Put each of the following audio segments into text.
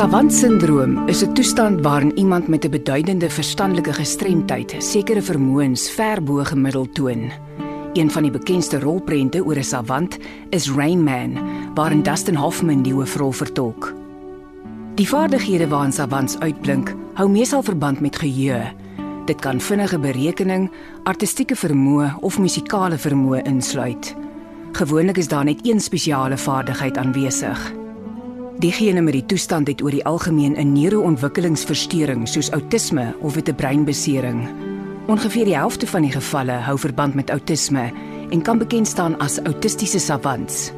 Savant-sindroom is 'n toestand waarin iemand met 'n beduidende verstandelike gestremdheid sekere vermoëns ver bo gemiddeld toon. Een van die bekendste rolprente oor 'n savant is Rain Man, waarin Dustin Hoffman die hoofrol vertolk. Die vaardighede waarin savants uitblink, hou meestal verband met geheue. Dit kan vinnige berekening, artistieke vermoë of musikale vermoë insluit. Gewoonlik is daar net een spesiale vaardigheid aanwesig. Diegene met die toestand het oor die algemeen 'n neuroontwikkelingsversteuring soos outisme of 'n breinbesering. Ongeveer die helfte van die gevalle hou verband met outisme en kan bekend staan as autistiese savants.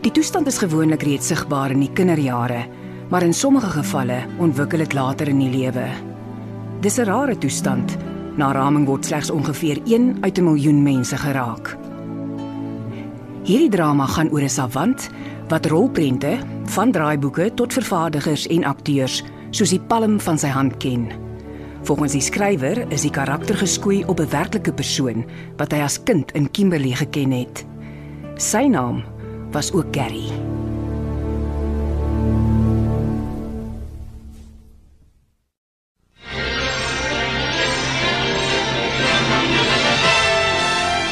Die toestand is gewoonlik reeds sigbaar in die kinderjare, maar in sommige gevalle ontwikkel dit later in die lewe. Dis 'n rare toestand. Na raming word slegs ongeveer 1 uit 'n miljoen mense geraak. Hierdie drama gaan oor 'n savant wat rolprente van draaiboeke tot vervaardigers en akteurs soos die palm van sy hand ken. Volgens die skrywer is die karakter geskoei op 'n werklike persoon wat hy as kind in Kimberley geken het. Sy naam was ook Gary.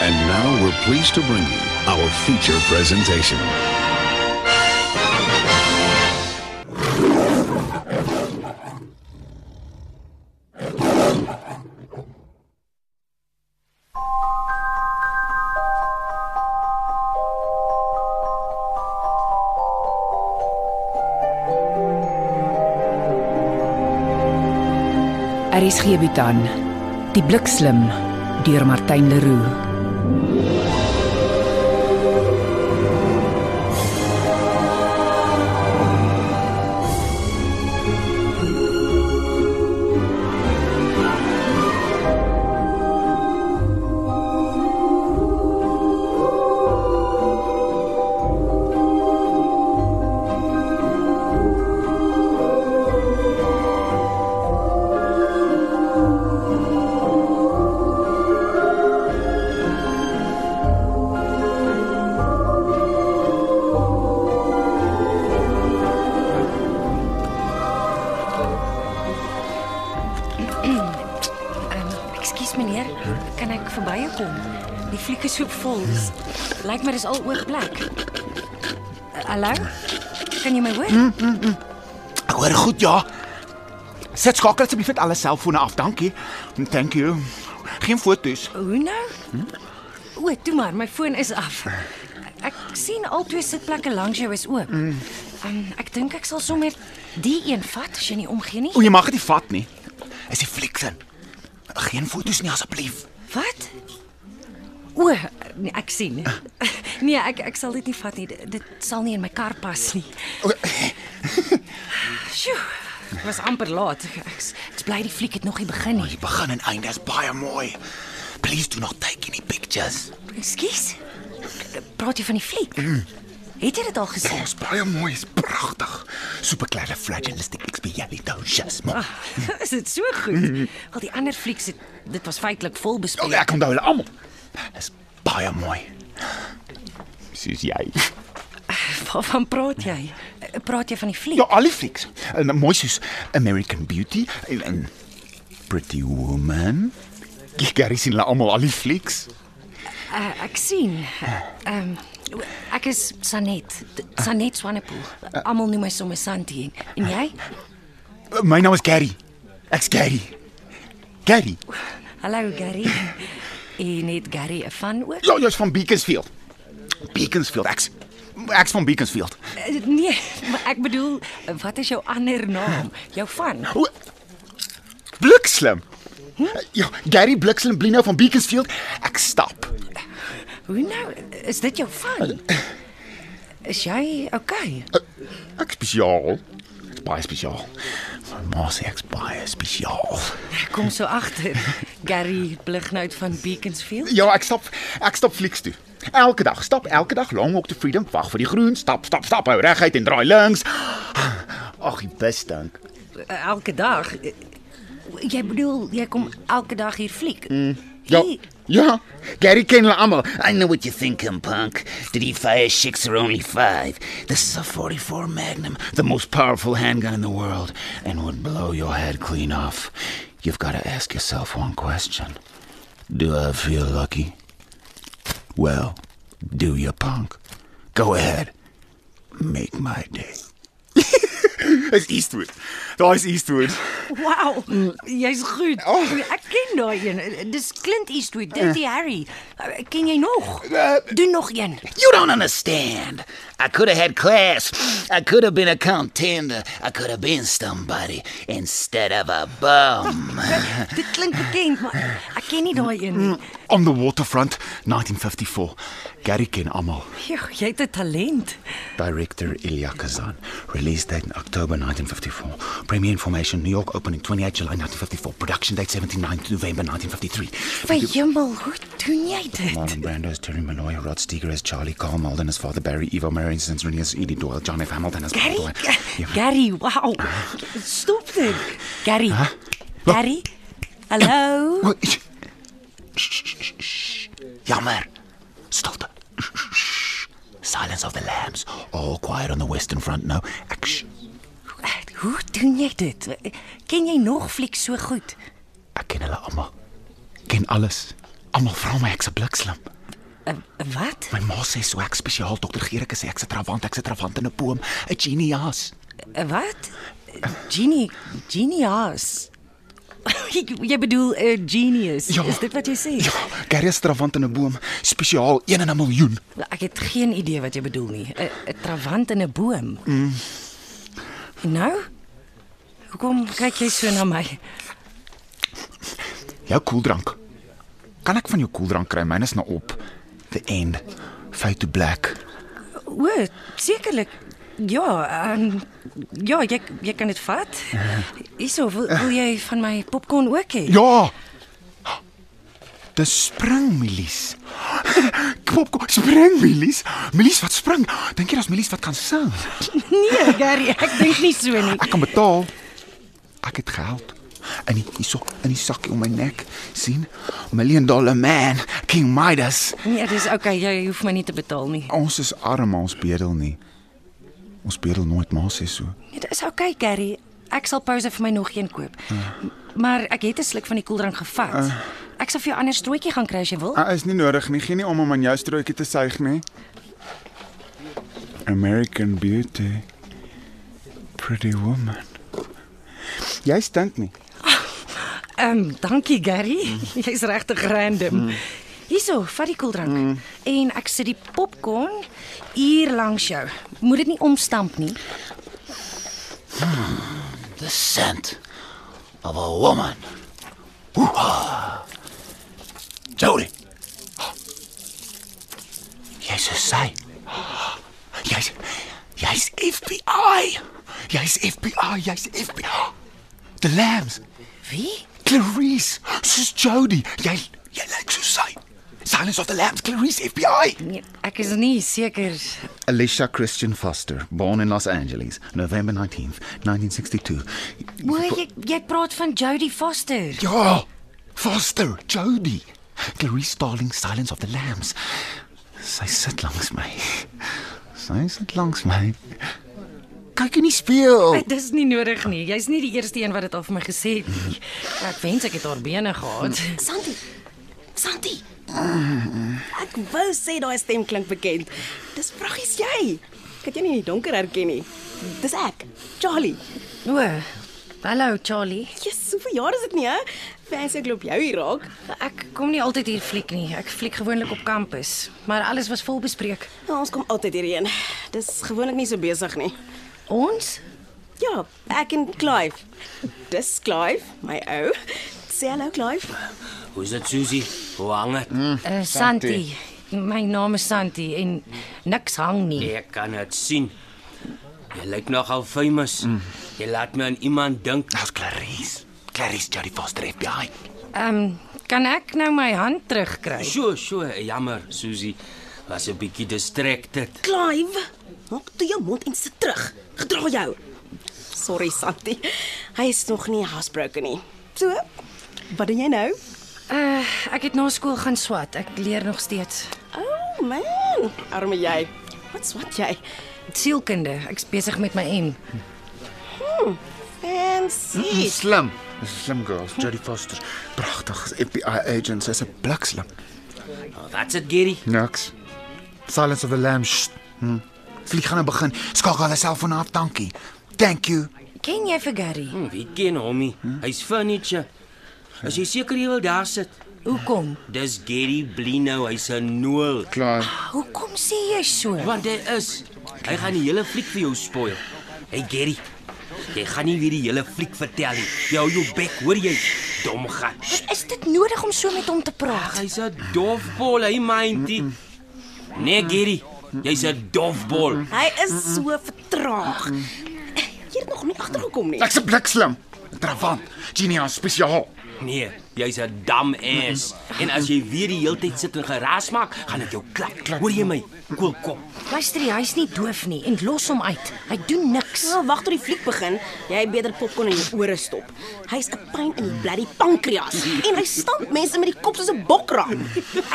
And now we're pleased to bring you our feature presentation. Aris Gebitan. Die blikslim deur Martyn Leroux. Meneer, kan ek verby jou kom? Die fliek is so vol. dis- Lyk my dis al oor plek. Uh, Hallo? Kan jy my hoor? Ek hoor goed, ja. Sit skakel asseblief net alle selfone af, dankie. Thank you. Geen foto's. Hoe nou? O, toe maar, my foon is af. Ek sien al twee sitplekke langs jou is oop. Um, ek dink ek sal sommer die een vat as jy nie omgee nie. O, jy mag dit nie vat nie. Is die flieksin. Geen foto's nie asseblief. Wat? O, nee, ek sien. Nee, ek ek sal dit nie vat nie. Dit, dit sal nie in my kar pas nie. O, Sjoe. Dit was amper laat. Ek ek's ek's bly die fliek het nog nie begin nie. Die begin en einde is baie mooi. Please do not take any pictures. Ekskuus. Praat jy van die fliek? Het jy dit al gesien? Dit is baie mooi, is pragtig. Superkleine flagellistic experiences. Ah, is dit so goed? Al die ander flieks het dit was feitelik vol Oh, bespeel. ek onthou hulle almal. Is baie mooi. Soos jy. Waarvan praat jy? Praat jy van die fliek? Ja, al die flieks. En mooi soos American Beauty en, en Pretty Woman. Gary sien hulle almal al die flieks. Uh, ek sien. Ehm um, ek is Sanet. Sanet Swanepoel. Almal noem my sommer Santie. En, en jy? My naam is Gary. Ek's Gary. Gary. Hallo Gary. En het Gary 'n van ook? Ja, jy's van Beaconsfield. Beaconsfield. Ek's ek's van Beaconsfield. Uh, nee, maar ek bedoel, wat is jou ander naam? Jou van? O, Blikslim. Ja, Gary Blikslim Blino van Beaconsfield. Ek stap. Hoe nou? Is dit jou van? Is jy okay? Ek spesiaal. Ek's baie spesiaal. Sê ek's baie spesiaal. Ek kom so agter. Gary Blighnout van Beaconsfield. Ja, ek stap ek stap flieks toe. Elke dag, stap elke dag long walk to freedom, wag vir die groen, stap, stap, stap, hou reguit en draai links. Ag, die bus dink. Elke dag. Jy bedoel jy kom elke dag hier fliek? Ja. Hier, Ja, Gary ken hulle almal. I know what you're thinking, punk. Did he fire six or only five? This is a 44 Magnum, the most powerful handgun in the world, and would blow your head clean off. You've got to ask yourself one question Do I feel lucky? Well, do you, punk? Go ahead. Make my day. Dis Eastwood. Daai's Eastwood. Wow, mm. jy's goed. Oh. Ek ken daai een. Eh, dis Clint Eastwood, eh. Dirty Harry. Eh, ken jy nog? Uh, Doen nog een. You don't understand. I could have had class. I could have been a contender. I could have been somebody instead of a bum. Dit klink bekend, maar ek ken nie daai een nie. Mm, on the waterfront, 1954. Gary ken almal. Jy het 'n talent. Director Ilya Kazan. Release date in October 1954. Premiere information New York opening 28 July 1954. Production date 17 November 1953. Vir hemel, hoe doen jy dit? Marlon Brando as Terry Malloy, Rod Steiger as Charlie, Carl Malden as Father Barry, Evo Marion as Rennie as Edie Doyle, John F. Hamilton as Gary, Paul Doyle. Ja. Gary, wow. Stop dit. Gary. Gary. Hallo. Jammer. Stilte. Silence of the lambs. All quiet on the western front now. Action. Hoe doen jy dit? Ken jy nog fliek so goed? Ek ken hulle almal. Ken alles. Almal vra my ek's 'n blikslim. Uh, wat? My ma sê so ek spesiaal dokter Gerike sê ek's 'n travant, ek's 'n travant in 'n boom, 'n genius. Uh, wat? Genie, genius. jy bedoel 'n uh, genius. Ja. Is dit wat jy sê? Ja, Gary is 'n travant in 'n boom, spesiaal 1 in 'n miljoen. Ek het geen idee wat jy bedoel nie. 'n 'n Travant in 'n boom. Mm. Nou? Hoekom kyk jy so na my? Jou koeldrank. Kan ek van jou koeldrank kry? Myne is nou op. The end. Fade to black. O, sekerlik. Ja, um, ja, jy jy kan dit vat. Hierso, wil, wil jy van my popcorn ook hê? Ja. Dis spring milies. Kom, spring milies. Milies wat spring. Dink jy daar's milies wat kan sing? Nee, Gary, ek dink nie so nie. Ek kan betaal. Ek het geld. En hierso in die sakkie om my nek. sien? Million dollar man, King Midas. Nee, dis okay, jy hoef my nie te betaal nie. Ons is arm, ons bedel nie. Ons bedel nooit, maar sê so. Nee, dis okay, Gary. Ek sal pouse vir my nog een koop. Maar ek het 'n sluk van die koeldrank gevat. Ek sal vir jou ander strootjie gaan kry as jy wil. Ah, is nie nodig nie. Geen nie om om aan jou strootjie te suig nie. American Beauty. Pretty woman. Jy stink nie. Ehm, um, dankie Gary. Jy's regtig random. Hierso, vat die koeldrank. En ek sit die popcorn hier langs jou. Moet dit nie omstamp nie. The scent of a woman. Woo-ha. Jody. Jy's sy. Jy's jy's FBI. Jy's FBI, jy's FBI. The lambs. Wie? Clarice, soos Jody. Jy jy lyk so sy. Silence of the Lambs, Clarice FBI. Nee, ek is nie seker. Alicia Christian Foster, born in Los Angeles, November 19th, 1962. O, jy jy praat van Jodie Foster. Ja, Foster, Jody. Clarice Starling, Silence of the Lambs. Sy sit langs my. Sy sit langs my. Kyk in die spieël. Dis nie nodig nie. Jy's nie die eerste een wat dit al vir my gesê het nie. Ek wens ek het haar bene gehad. Santi. Santi. Ek wou sê daai stem klink bekend. Dis vraggies jy. Ek het jou nie in die donker herken nie. Dis ek, Charlie. O. Hallo Charlie. Jesus, hoeveel jaar is dit nie, hè? Fancy ek loop jou hier raak. Ek kom nie altyd hier fliek nie. Ek fliek gewoonlik op kampus, maar alles was vol bespreek. Ja, ons kom altyd hierheen. Dis gewoonlik nie so besig nie. Ons? Ja, ek en Clive. Dis Clive, my ou. Sê hallo Clive. Hoe's dit Susie? Hoe hang dit? Mm. Uh, Santi. My naam is Santi en niks hang nie. Ek kan dit sien. Jy lyk nogal famous. Mm. Jy laat my aan iemand dink. Dis Clarice. Clarice Jody Foster FBI. Ehm, um, kan ek nou my hand terugkry? So, so, jammer, Susie. Was 'n bietjie distracted. Clive, maak toe jou mond en sit terug. Gedra jou. Sorry Santi. Hy is nog nie housebroken nie. So, wat doen jy nou? Uh, ek het na skool gaan swat. Ek leer nog steeds Oh man, arme jy. Wat swat jy? sielkunde. Ek's besig met my M. Fancy. Slim. Dis slim girl, Jodie Foster. Pragtig, FBI agent, sy's 'n blikslim. Oh, wat's dit, Gary? Niks. Silence of the Lambs. Hm. Vlieg gaan begin. Skakel hulle selfoon af, dankie. Thank you. Ken jy vir Gary? Hm, wie ken hom nie? Hy's furniture. As jy seker jy wil daar sit. Hoekom? Dis Gary Blino, hy's 'n noel. Klaar. Hoekom sê jy so? Want hy is. Hy gaan die hele fliek vir jou spoil. Hey Gary. Jy gaan nie weer die hele fliek vertel nie. Jy hou jou bek, hoor jy? Dom gat. Is dit nodig om so met hom te praat? Hy's 'n dofbol, hy myntie. Nee, Gary. Jy's 'n dofbol. Hy is so vertraag. Jy het nog nie agtergekom nie. Ek's 'n blikslim. Travant. Genius spesiaal. Nee, jy's 'n dam ass. En as jy weer die hele tyd sit en geraas maak, gaan ek jou klap. Hoor jy my? Koelkop. Luister, jy, hy's nie doof nie en los hom uit. Hy doen niks. Nou wag tot die fliek begin. Jy beter popcorn in jou ore stop. Hy's 'n pyn in die bloody pankreas en hy stamp mense met die kop soos 'n bokram.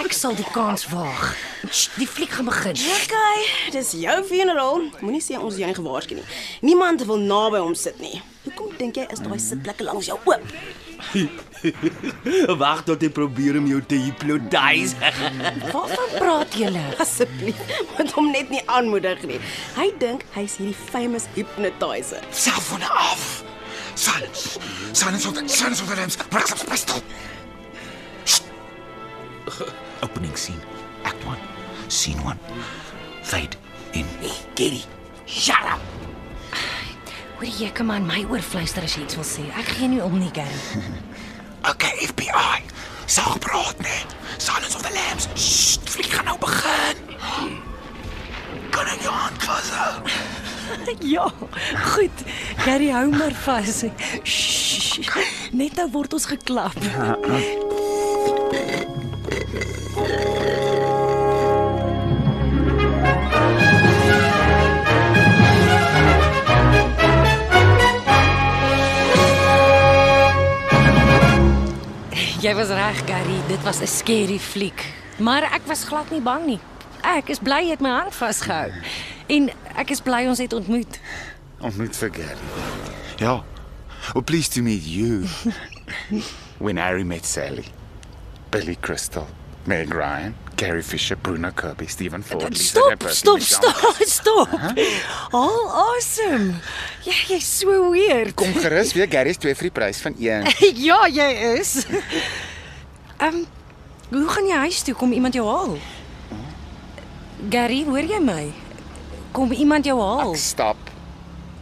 Ek sal die kans waag. Sst, die fliek gaan begin. Okay, dis jou funeral. Moenie sê ons het jou nie gewaarsku nie. Niemand wil naby hom sit nie. Hoekom dink jy is daai sitplekke langs jou oop? Wag tot hy probeer om jou te hypnotise. Waarvan praat julle? Asseblief, moet hom net nie aanmoedig nie. Hy dink hy's hierdie famous hypnotizer. Selfoon af. Silence. Silence of the silence of the Lambs. Blikslim pistol. Sst. Opening scene. Act 1. Scene 1. Fade in. Gary, shut up. Hoor jy kom aan my oor fluister as jy iets wil sê. Ek gee nie om nie, Gary. Okay, FBI. Sag praat net. Silence of the Lambs. Sst, fliek gaan nou begin. Kan ek jou hand vashou? Ja, goed. Gary hou maar vas. Shh. Net nou word ons geklap. Jy was reg, Gary. Dit was 'n scary fliek. Maar ek was glad nie bang nie. Ek is bly jy het my hand vasgehou. En ek is bly ons het ontmoet. Ontmoet vir Gary. Ja. Well, pleased to meet you. When Harry met Sally. Billy Crystal, Meg Ryan, Gary Fisher, Bruno Kirby, Stephen Ford, Lisa Stop, Shepard, stop, Michelle- stop, stop. All awesome. Ja, jy's so weird. Kom gerus weer Gary's twee vir die prys van een. Ja, jy is. Ehm, um, hoe gaan jy huis toe? Kom iemand jou haal? Gary, hoor jy my? Kom iemand jou haal? Ek stap.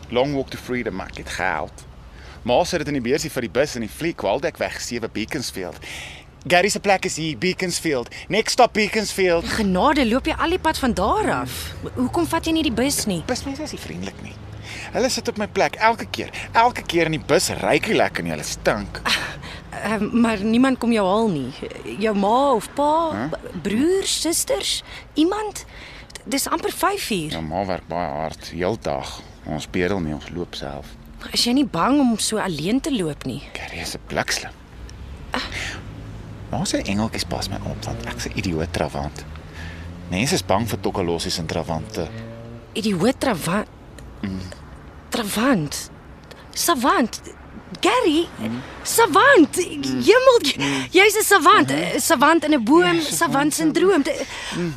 Long walk to freedom, ek het geld. Maar sit dit in die beursie vir die bus en die fliek Waldek weg 7 Beaconsfield. Gary se plek is hier, Beaconsfield. Next stop Beaconsfield. Genade, loop jy al die pad van daar af? Hoekom vat jy nie die bus nie? Busmense is nie vriendelik nie. Hulle sit op my plek elke keer. Elke keer in die bus ryk hy lekker en hulle stink. Uh, maar niemand kom jou haal nie. Jou ma of pa, huh? broers, susters, iemand? Dis amper 5 uur. Ja, ma werk baie hard, heeldag. Ons bedel nie, ons loop self. Is jy nie bang om so alleen te loop nie? Gary is 'n blikslim. Maar sy engeltjies pas my op want ek's 'n idioot travant. Mense is bang vir tokkalossies en travante. Idioot travant. Travant. Savant. Gary, savant. Hemel, jy's 'n savant, 'n savant in 'n boom, savant sindroom. Di-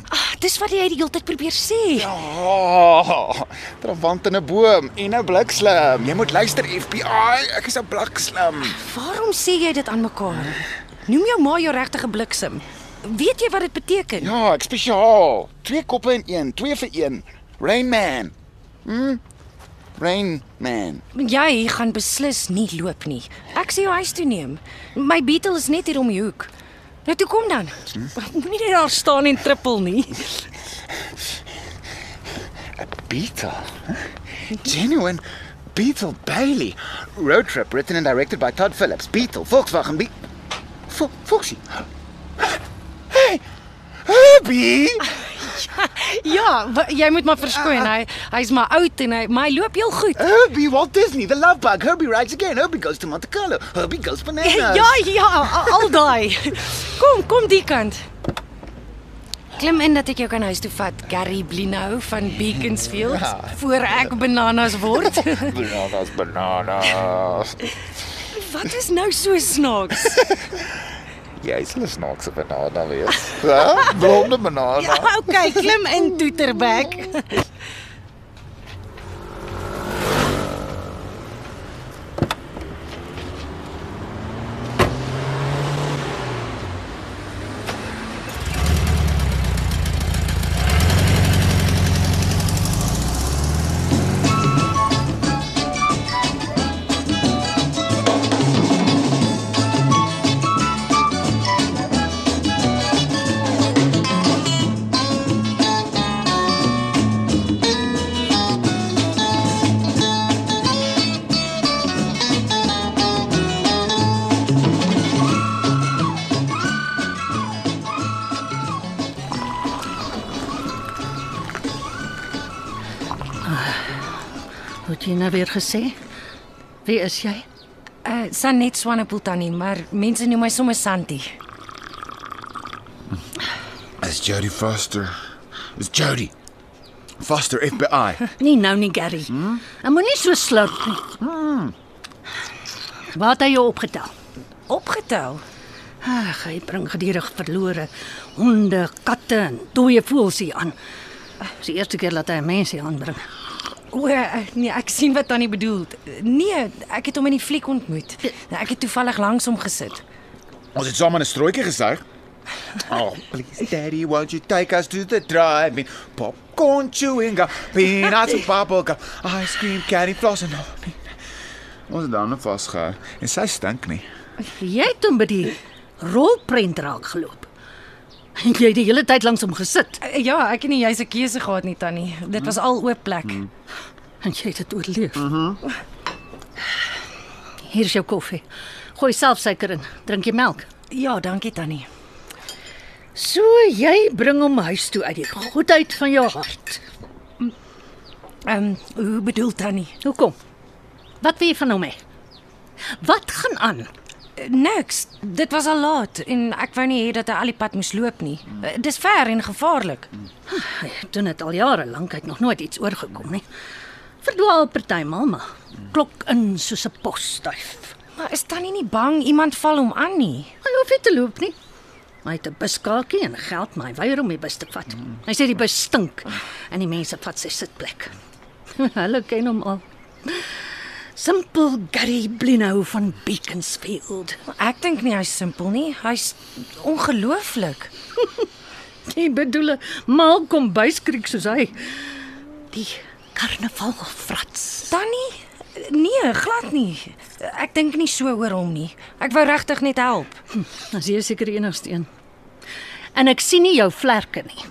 Ah, dis wat jy die hele tyd probeer sê. Oh, travant in 'n boom en 'n blikslim. Jy moet luister FBI, ek is 'n blikslim. Waarom sê jy dit aan mekaar? Noem jou ma jou regte bliksem. Weet jy wat dit beteken? Ja, ek spesiaal. Twee koppe in een, twee vir een. Rain Man. Hm? Rain Man. Jy gaan beslis nie loop nie. Ek sê jou huis toe neem. My Beetle is net hier om die hoek. Nou toe kom dan. Moenie net daar staan en trippel nie. 'n Beetle. huh? Genuine Beetle Bailey. Road trip written and directed by Todd Phillips. Beetle, Volkswagen Be Fo Foxy. Hey. Herbie. Ja, jy moet maar verskoon. Hy hy's maar oud en hy maar hy loop heel goed. Herbie, Walt Disney, the love bug. Herbie rides again. Herbie goes to Monte Carlo. Herbie goes bananas. Ja, ja, al daai. Kom, kom die kant. Klim in dat ek jou kan huis toe vat, Gary Blino van Beaconsfield, voor ek bananas word. Bananas, bananas. Wat is nou so snaaks? Jy's 'n snaakse banana wees. Ja, blonde banana. Ja, okay, klim in toeterbek. Het jy nou weer gesê? Wie is jy? Uh Sanet Swanepoel tannie, maar mense noem my sommer Santi. It's Jody Foster. It's Jody. Foster FBI. Nee, nou nie Gary. Hmm? En moenie so slurp nie. Hmm. Wat het jy opgetel? Opgetel. Ag, hy bring gedurig verlore honde, katte en dooie voëls hier aan. Dis die eerste keer dat hy mense aanbring. O, nee, ek sien wat tannie bedoel. Nee, ek het hom in die fliek ontmoet. Ek het toevallig langs hom gesit. Ons het saam aan 'n strooitjie gesuig. Oh, please daddy, won't you take us to the drive-in? Popcorn chewing gum, peanuts and bubble gum, ice cream, candy floss en al. Ons het dan vasgehou en sy stink nie. Jy het hom by die rolprent raak geloop. En jy het die hele tyd langs hom gesit Eh, Ja, ek het nie juis 'n keuse gehad nie, tannie. Dit was al oop plek. en jy het dit oorleef. Mhm. Hier is jou koffie. Gooi self suiker in. Drink jy melk? Ja, dankie tannie. So jy bring hom huis toe uit die goedheid van jou hart. Ehm, um, hoe bedoel tannie? Hoekom? Wat wil jy van hom hê? Wat gaan aan? Niks. Dit was al laat en ek wou nie hê dat hy al die pad moes loop nie. Eh, Dis ver en gevaarlik. Hy doen dit al jare lank, hy het nog nooit iets oorgekom nie. Verdwaal partymal maar. Klok in soos 'n posduif. Maar is tannie nie bang iemand val hom aan nie? Hy hoef nie te loop nie. Hy het 'n buskaartjie en geld, maar hy weier om die bus te vat. Hy sê die bus stink en die mense vat sy sitplek. Hulle ken hom al. Simpel Gary Blino van Beaconsfield. Ek dink nie hy's simpel nie. Hy's ongelooflik. Jy bedoel 'n Malcolm Buiskriek soos hy. Die karnavalfrats. Tannie? Nee, glad nie. Ek dink nie so oor hom nie. Ek wou regtig net help. As jy seker die enigste een. En ek sien nie jou vlerke nie.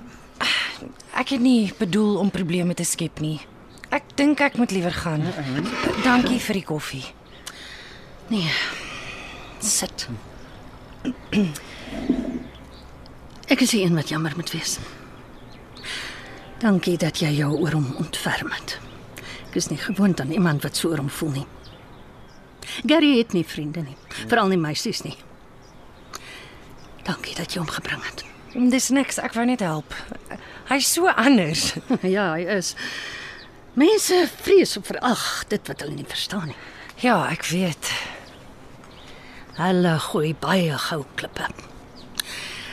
Ek het nie bedoel om probleme te skep nie. Ek dink ek moet liewer gaan. Dankie vir die koffie. Nee. Sit. Ek is die een wat jammer moet wees. Dankie dat jy jou oor hom ontferm het. Ek is nie gewoond aan iemand wat so oor hom voel nie. Gary het nie vriende nie, veral nie meisies nie. Dankie dat jy hom gebring het. Dis niks, ek wou net help. Hy's so anders. ja, hy is. Mense vrees of verag dit wat hulle nie verstaan nie. Ja, ek weet. Hulle gooi baie gou klippe.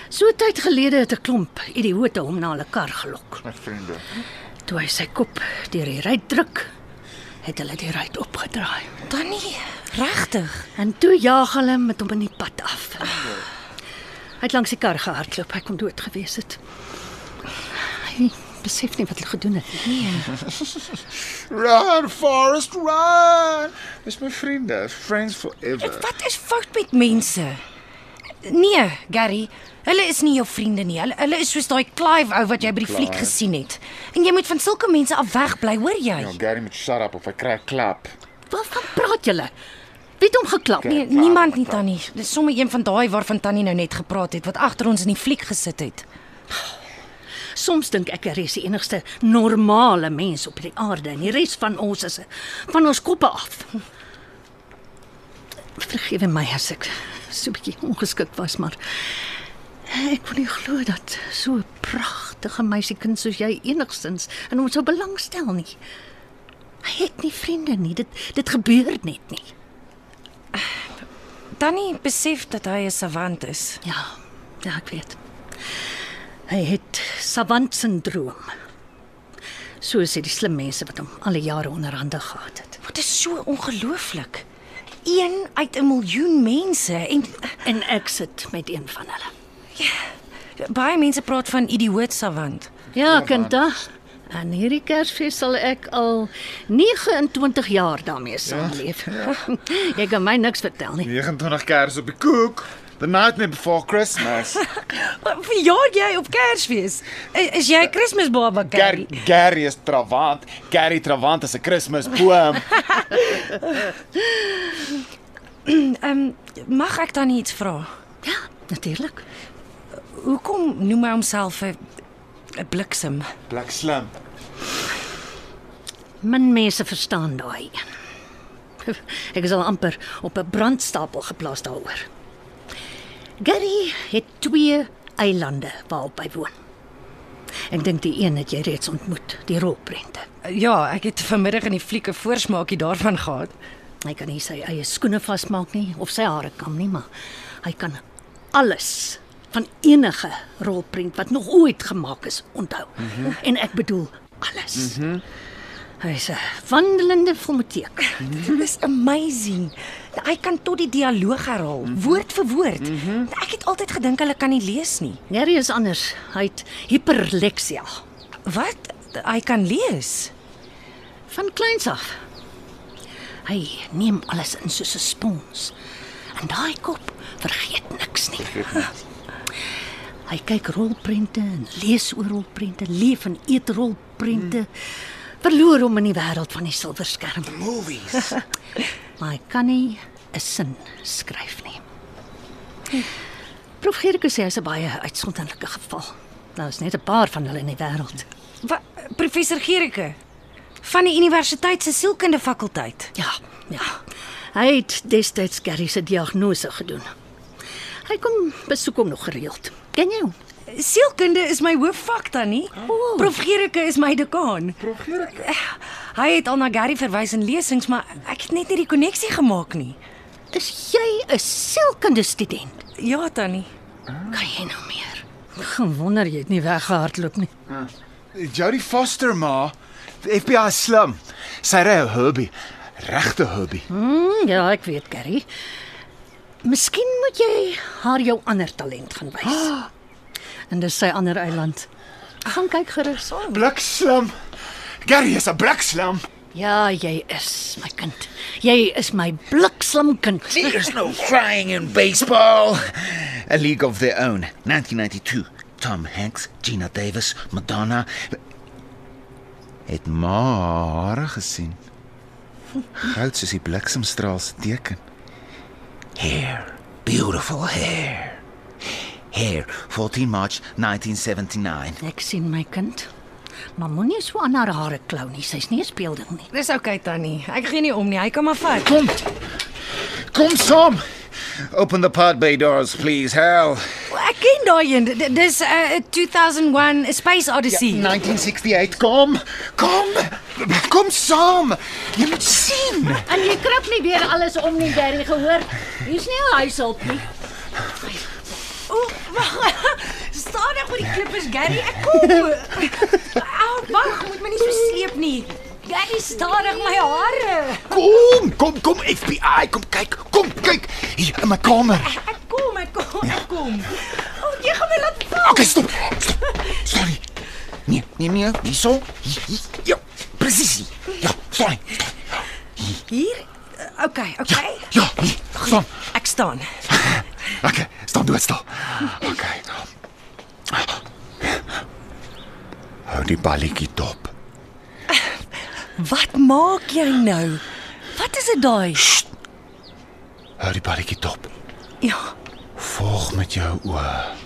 So tyd gelede het 'n klomp idioote hom na hulle kar gelok. My vriende. Toe hy sy kop deur die ruit druk, het hulle die ruit opgedraai. Tannie, regtig? En toe jaag hulle met hom in die pad af. Hy het langs die kar gehardloop, hy kon dood gewees het. Hy besef nie wat hy gedoen het nie. Run, Forest, run. Dis my vriende, friends forever. Wat is fout met mense? Nee, Gary, hulle is nie jou vriende nie. Hulle hulle is soos daai Clive ou wat jy by die fliek Clive. gesien het. En jy moet van sulke mense af wegbly, hoor jy? Ja, Gary moet shut up of hy kry 'n klap. Waarvan praat julle? Wie het hom geklap? Nee, niemand nie tannie. Dis sommer een van daai waarvan tannie nou net gepraat het wat agter ons in die fliek gesit het. Soms dink ek hy is die enigste normale mens op die aarde en die res van ons is van ons koppe af. Vergewe my as ek so 'n bietjie ongeskik was, maar ek kon nie glo dat so 'n pragtige meisiekind soos jy enigstens in hom sou belangstel nie. Hy het nie vriende nie. Dit dit gebeur net nie. Tannie besef dat hy 'n savant is. Ja, ja, ek weet. Hy het savant sindroom. So sê die slim mense wat hom al die jare onderhande gehad het. Dit is so ongelooflik. Een uit 'n miljoen mense en En ek sit met een van hulle. baie mense praat van idioot savant. Ja, Kinta. En hierdie Kersfees sal ek al 29 jaar daarmee saamleef. Ja. Jy kan my niks vertel nie. 29 kers op die koek. The nightmare before Christmas. Verjaar jy op Kersfees? Is, is jy 'n Kersbaba Gary, Gary is Travant. Gary Travant is 'n Kersboom. Ehm mag ek dan iets vra? Ja, natuurlik. Hoekom noem hy homself 'n bliksem? Blik slim. Min mense verstaan daai. Ek is al amper op 'n brandstapel geplaas daaroor. Gary het twee eilande waarop hy woon. Ek dink die een het jy reeds ontmoet, die rolprente. Ja, ek het vanmiddag in die flieke voorsmaakie daarvan gehad. Hy kan nie sy eie skoene vasmaak nie of sy hare kam nie, maar hy kan alles van enige rolprent wat nog ooit gemaak is onthou. Mm -hmm. En ek bedoel alles. Mm -hmm. Hy's 'n wandelende filmoteek. Dit is amazing. Hy kan tot die dialoog herhaal, mm -hmm. woord vir woord. Mm -hmm. Ek het altyd gedink hulle kan nie lees nie. Gary is anders. Hy het hiperleksia Wat? Hy kan lees. van kleins af. Hy neem alles in soos 'n spons. En daai kop vergeet niks nie. Hy kyk rolprente en lees oor rolprente, leef en eet rolprente. Verloor hom in die wêreld van die silverskerm. Movies. Maar hy kan nie 'n sin skryf nie. Prof Gericke sê hy's 'n baie uitsonderlike geval. Nou is net 'n paar van hulle in die wêreld. Wat professor Gericke van die universiteit se sielkunde fakulteit. Ja, ja. Hy het destyds Gary se diagnose gedoen. Hy kom besoek hom nog gereeld. Ken jy hom? Sielkunde is my hoofvak dan nie. Oh. Prof Gericke is my dekaan. Prof Gericke. Hy het al na Gary verwys in lesings, maar ek het net nie die koneksie gemaak nie. Is jy 'n sielkunde student? Ja, tannie. Kan jy nou meer? Gewonder jy het nie weggehardloop nie. Jodie Foster ma, FBI slim. Sy ry 'n Herbie. Regte Herbie. Mm, ja, ek weet, Gary. Miskien moet jy haar jou ander talent gaan wys. En dis sy ander eiland. Gaan kyk gerus. Blik slim. Gary is 'n blik slim. Ja, jy is my kind. Jy is my blikslim kind. There's no crying in baseball. A League of Their Own, 1992. Tom Hanks, Gina Davis, Madonna. Het maar gesien. Goud soos die bliksemstraal se teken. Hair, beautiful hair. Hair, 14 March 1979. Ek sien my kind. Maar moenie so aan haar hare klou nie. Sy's nie 'n speelding nie. Dis oukei okay, tannie. Ek gee nie om nie. Hy kan maar vat. Kom. Kom saam. Open the pod bay doors, please, Hal. Ek ken daai een. Dis 'n uh, 2001 A Space Odyssey. 1968. Kom. Kom. Kom saam. Jy moet sien. En jy krap nie weer alles om nie, Gary, gehoor? Hier's nie 'n huishulp nie. Wag. Stadig met die klippers, Gary. Ek kom. Au, wag, moet my nie so sleep nie. Gary, stadig my hare. Kom, kom, kom FBI, kom kyk. Kom kyk hier in my kamer. Ek kom, ek kom, ek kom. O, jy gaan my laat val. Okay, stop. stop. Sorry. Nee, nee, nee, hier. Ja, presies. Ja, sorry. Hier. Okay, okay. Ja, hier. Staan. Ek staan. Okay, staan doodstil. Okay. Hou die balletjie dop. Wat maak jy nou? Wat is dit daai? Hou die balletjie dop. Ja. Volg met jou oë.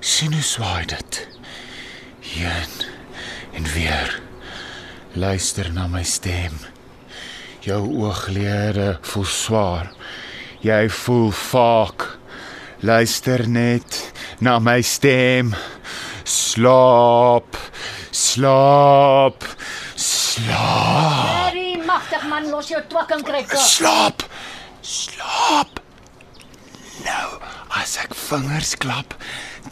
sien hoe swaai dit. Heen en weer. Luister na my stem. Jou ooglede voel swaar. Jy voel vaak. Luister net na my stem. Slaap. Slaap. Slaap. Harry, magtig man, los jou twak en kry kos. Slaap. Slaap. Nou, as ek vingers klap,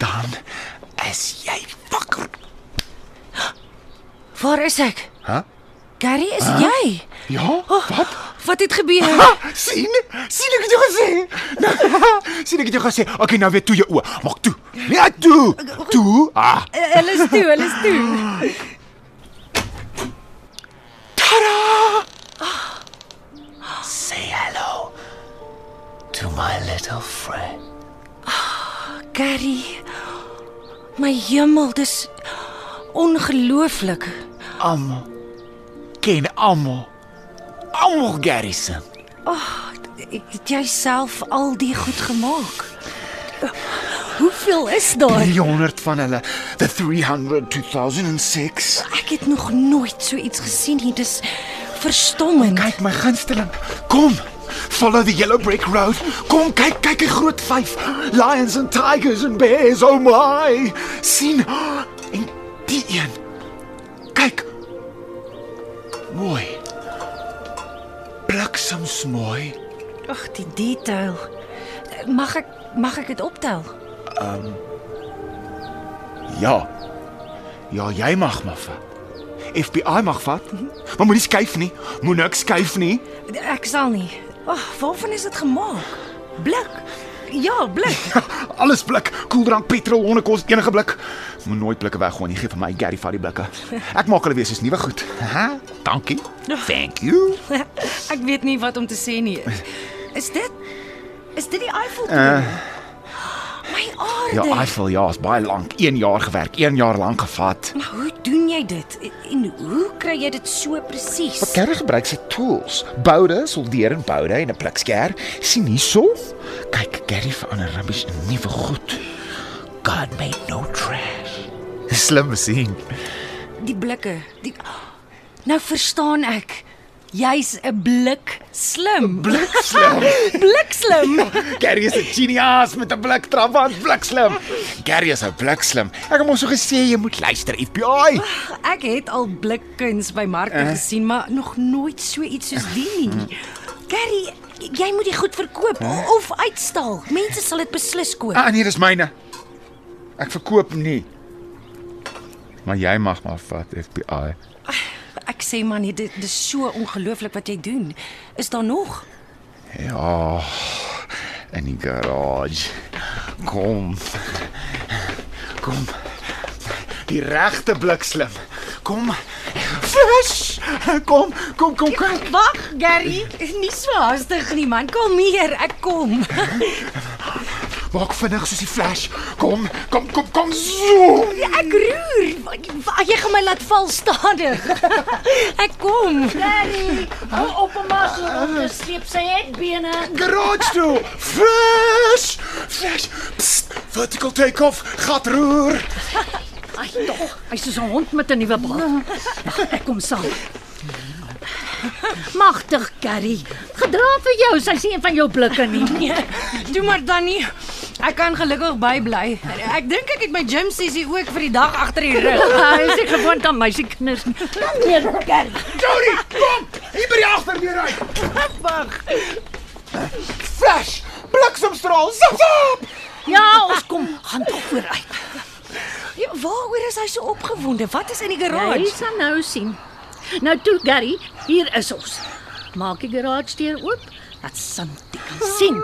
dan is jy wakker. Waar is ek? Hæ? Gary, is jy? Ja? Wat? Wat het gebeur? Ha, sien? Sien ek het jou gesê? sien ek het jou gesê? Okay, nou weer toe jou oë. Maak toe. Nee, toe. Toe. Ah. Hulle is toe, hulle is toe. Say hello to my little friend. Gary. My hemel, dis ongelooflik. Almal ken almal. Almal Garrison. Ek het jouself al die goed gemaak. Hoeveel is daar? 300 van hulle. The 300 2006. Ek het nog nooit so iets gesien nie. Dis verstommend. Kyk my gunsteling. Kom. Follow the yellow brick road. Kom kyk, kyk die groot vyf. Lions and tigers and bears. Oh my. sien. En die een. Kyk. Mooi. Bliksems mooi. Ag, die detail. Mag ek mag ek dit optel? Ja. Ja, jy mag maar vat. FBI mag vat. Maar moenie skuif nie. Moenie niks skuif nie. Ek sal nie. Ag, waarvan is dit gemaak? Blik. Ja, blik. Alles blik, koeldrank, petrol, hondekos, enige blik. Moet nooit blikke weggooi nie. Gee vir my Gary vat die blikke. Ek maak hulle weer soos nuwe goed. Ha? Dankie. Thank you. Ek weet nie wat om te sê nie. Is dit Is dit die Eiffeltoren? Uh, My aarde. Ja, Eiffel, ja, is baie lank. 1 jaar gewerk, 1 jaar lank gevat. Maar hoe doen jy dit? En hoe kry jy dit so presies? Wat Gary gebruik sy tools. Boude, soldeer en boude en 'n pliksker. sien hierso? Kyk, Gary verander rubbish in nuwe goed. God made no trash. Slim masjien. Die blikke. Die Nou verstaan ek. Jy's 'n blik slim. Blikslim. Blikslim. Gary is 'n genius met 'n blik trapant blikslim. Gary is 'n blikslim. Ek het mos so gesê jy moet luister FBI. Ek het al blikkuns by markte uh. gesien, maar nog nooit so iets soos die nie. Gary, jy moet dit goed verkoop uh. of uitstal. Mense sal dit beslis koop. Ah nee, dis myne. Ek verkoop nie. Maar jy mag maar vat FBI. Ek sê man, nee, dit dis so ongelooflik wat jy doen. Is daar nog? Ja. In die garage. Kom. Kom. Die regte blikslim. Kom. Flash. Kom, kom, kom, kom. Wag, Gary, nie so haastig nie man. Kom hier, ek kom. Maak vinnig soos die flash. Kom, kom, kom, kom. Zoom. Ek roer. Jy gaan my laat val stadig. Ek kom. Harry, hou op om maar so rond te sleep sy hetbene. Garage toe. Flash. Flash. Psst. Vertical take off. Gat roer. Ai tog, hy's soos 'n hond met 'n nuwe bal. Wag, ek kom saam. Magtig, Gary. Gedra vir jou, sy's nie een van jou blikke nie. Nee, Toe maar dan nie. Ek kan gelukkig bybly. Ek dink ek het my gym sessie ook vir die dag agter die rug. Hy is gewoond aan meisiekinders nie. Nee, Gary. Jody, kom. Hier by die agterdeur uit. Wag. Flash. Bliksemstraal. Zap, zap. Ja, ons kom, gaan tog vooruit. Ja, waaroor is hy so opgewonde? Wat is in die Jy garage? sal nou sien. Nou toe, Gary, hier is ons. Maak die garage deur oop, dat Santi kan sien.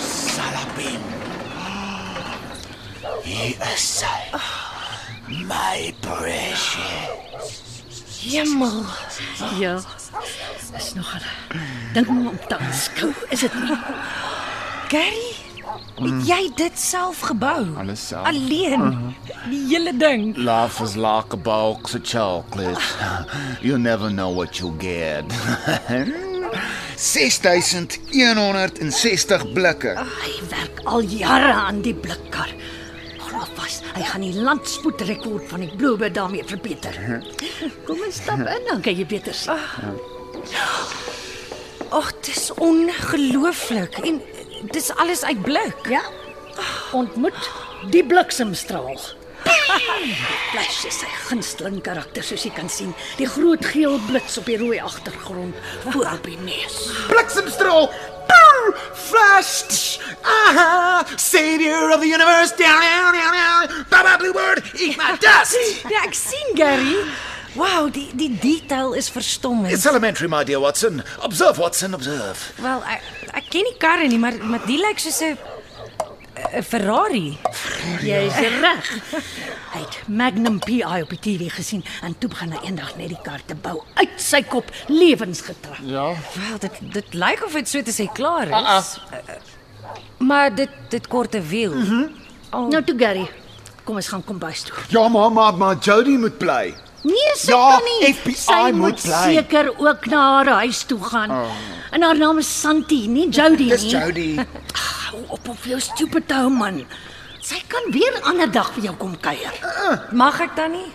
Salabim. Hier is sy. My precious. Hemel. Ja. Is nog 'n ding om te aanskou, is dit nie? Gary, het jy dit self gebou? Alles self. Alleen. Die hele ding. Life is like a box of chocolates. You never know what you'll get. 6160 blikke. Hy werk al jare aan die blikkar. Glo vas, hy gaan die landspoedrekord van die Bluebird daarmee verbeter. Kom ons stap in, dan kan jy beter sien. Ag, dis ongelooflik. En dis alles uit blik. Ja. Ontmoet die bliksemstraal. Flash is sy gunsteling karakter soos jy kan sien. Die groot geel blits op die rooi agtergrond voor op die neus. Bliksemstraal. Boom! Flash. Aha! Savior of the universe. Down, down, down, down. Baba Bluebird, eat my dust. Ja, ek sien Gary. Wow, die die detail is verstommend. It's elementary, my dear Watson. Observe, Watson, observe. Wel, ek, ek ken nie karre nie, maar maar die lyk soos 'n 'n Ferrari. Jy's reg. Hy het Magnum PI op die TV gesien en toe begin hy eendag net die kar te bou uit sy kop lewensgetrou. Ja. Wel, dit dit lyk of dit so te sê klaar is. Uh, maar dit dit kort 'n wiel. Mm -hmm. oh, Nou toe Gary. Kom ons gaan kombuis toe. Ja, maar maar maar Jody moet bly. Nee, sy Ja, kan nie. FBI sy moet bly. seker ook na haar huis toe gaan. Oh. En haar naam is Santi, nie Jody Dis nie. Jody. Hou op op jou stupid hou man. Sy kan weer 'n ander dag vir jou kom kuier. mag ek dan nie?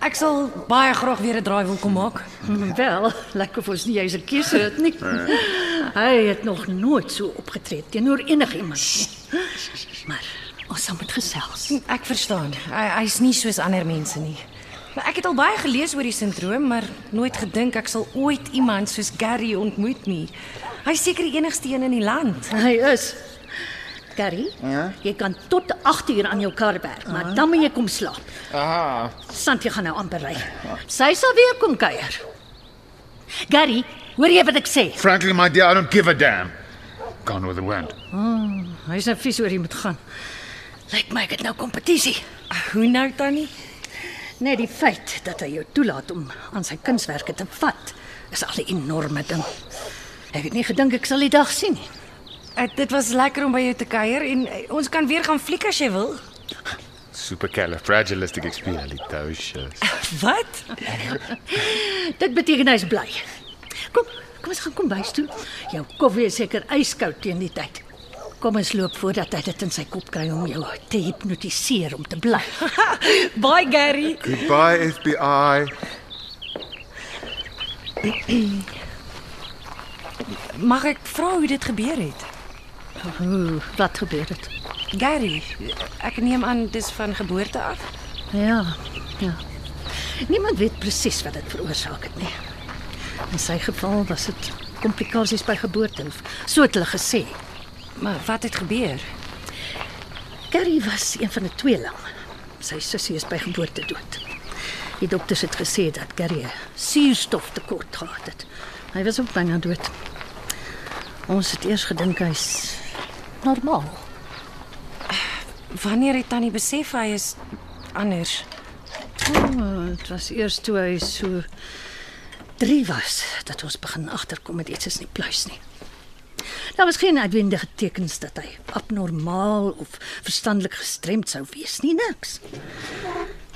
Ek sal baie graag weer 'n draai wil kom maak. Wel, lekker of ons nie jy's 'n keuse het nie. Hy het nog nooit so opgetree teenoor enigiemand nie. Maar ons sal moet gesels. Ek verstaan. Hy hy's nie soos ander mense nie. Maar ek het al baie gelees oor die sindroom, maar nooit gedink ek sal ooit iemand soos Gary ontmoet nie. Hy's seker die enigste een in die land. Hy is Gary, ja? jy kan tot 8 uur aan jou kar werk, maar dan moet jy kom slaap. Aha. Santi gaan nou amper ry. Sy sal weer kom kuier. Gary, hoor jy wat ek sê? Frankly, my dear, I don't give a damn. Gone with the wind. Hy's nou vies oor jy moet gaan. Lyk my ek het nou kompetisie. Hoe nou tannie? Net die feit dat hy jou toelaat om aan sy kunswerke te vat, is al 'n enorme ding. Ek het nie gedink ek sal die dag sien nie. Uh, dit was lekker om by jou te kuier en uh, ons kan weer gaan fliek as jy wil. Supercalifragilisticexpialidocious. Wat? Dit beteken hy's bly. Kom, kom ons gaan kom bys toe. Jou koffie is seker yskoud teen die tyd. Kom ons loop voordat hy dit in sy kop kry om jou te hipnotiseer om te bly. Bye Gary. Goodbye, FBI. Mag ek vra hoe dit gebeur het? Ooh, wat gebeur het? Gary, ek neem aan dis van geboorte af. Ja, ja. Niemand weet presies wat dit veroorsaak het nie. In sy geval was dit komplikasies by geboorte, of so het hulle gesê. Maar wat het gebeur? Gary was een van die tweeling. Sy sussie is by geboorte dood. Die dokters het gesê dat 'n suurstoftekort gehad het. Hy was ook byna dood. Ons het eers gedink hy's normaal. Wanneer het tannie besef hy is anders? Oh, dit was eers toe hy so 3 was dat ons begin agterkom met iets is nie pluis nie. Daar was geen uitwendige tekens dat hy abnormaal of verstandelik gestremd sou wees nie, niks.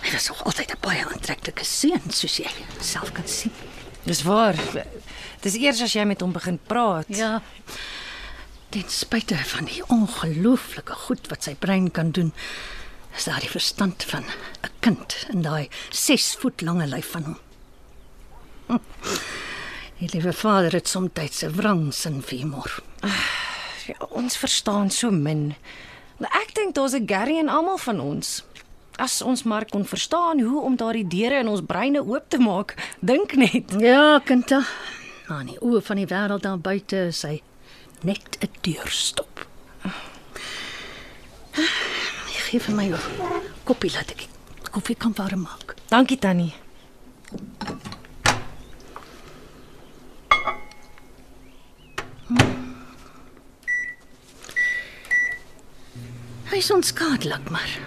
Hy was nog altyd 'n baie aantreklike seun, soos jy self kan sien. Dis waar. Dis eers as jy met hom begin praat. Ja. Ten spyte van die ongelooflike goed wat sy brein kan doen, is daar die verstand van 'n kind in daai 6 voet lange lyf van hom. Hm. Die liewe vader het soms 'n wrangsin vir humor. Ja, ons verstaan so min. Maar ek dink daar's 'n Gary in almal van ons. As ons maar kon verstaan hoe om daardie deure in ons breine oop te maak, dink net. Ja, kinda. Maar die oë van die wêreld daar buite is hy net 'n deurstop. Gee vir my 'n koppie laat ek koffie kan warm maak. Dankie tannie. Hy is onskadelik, maar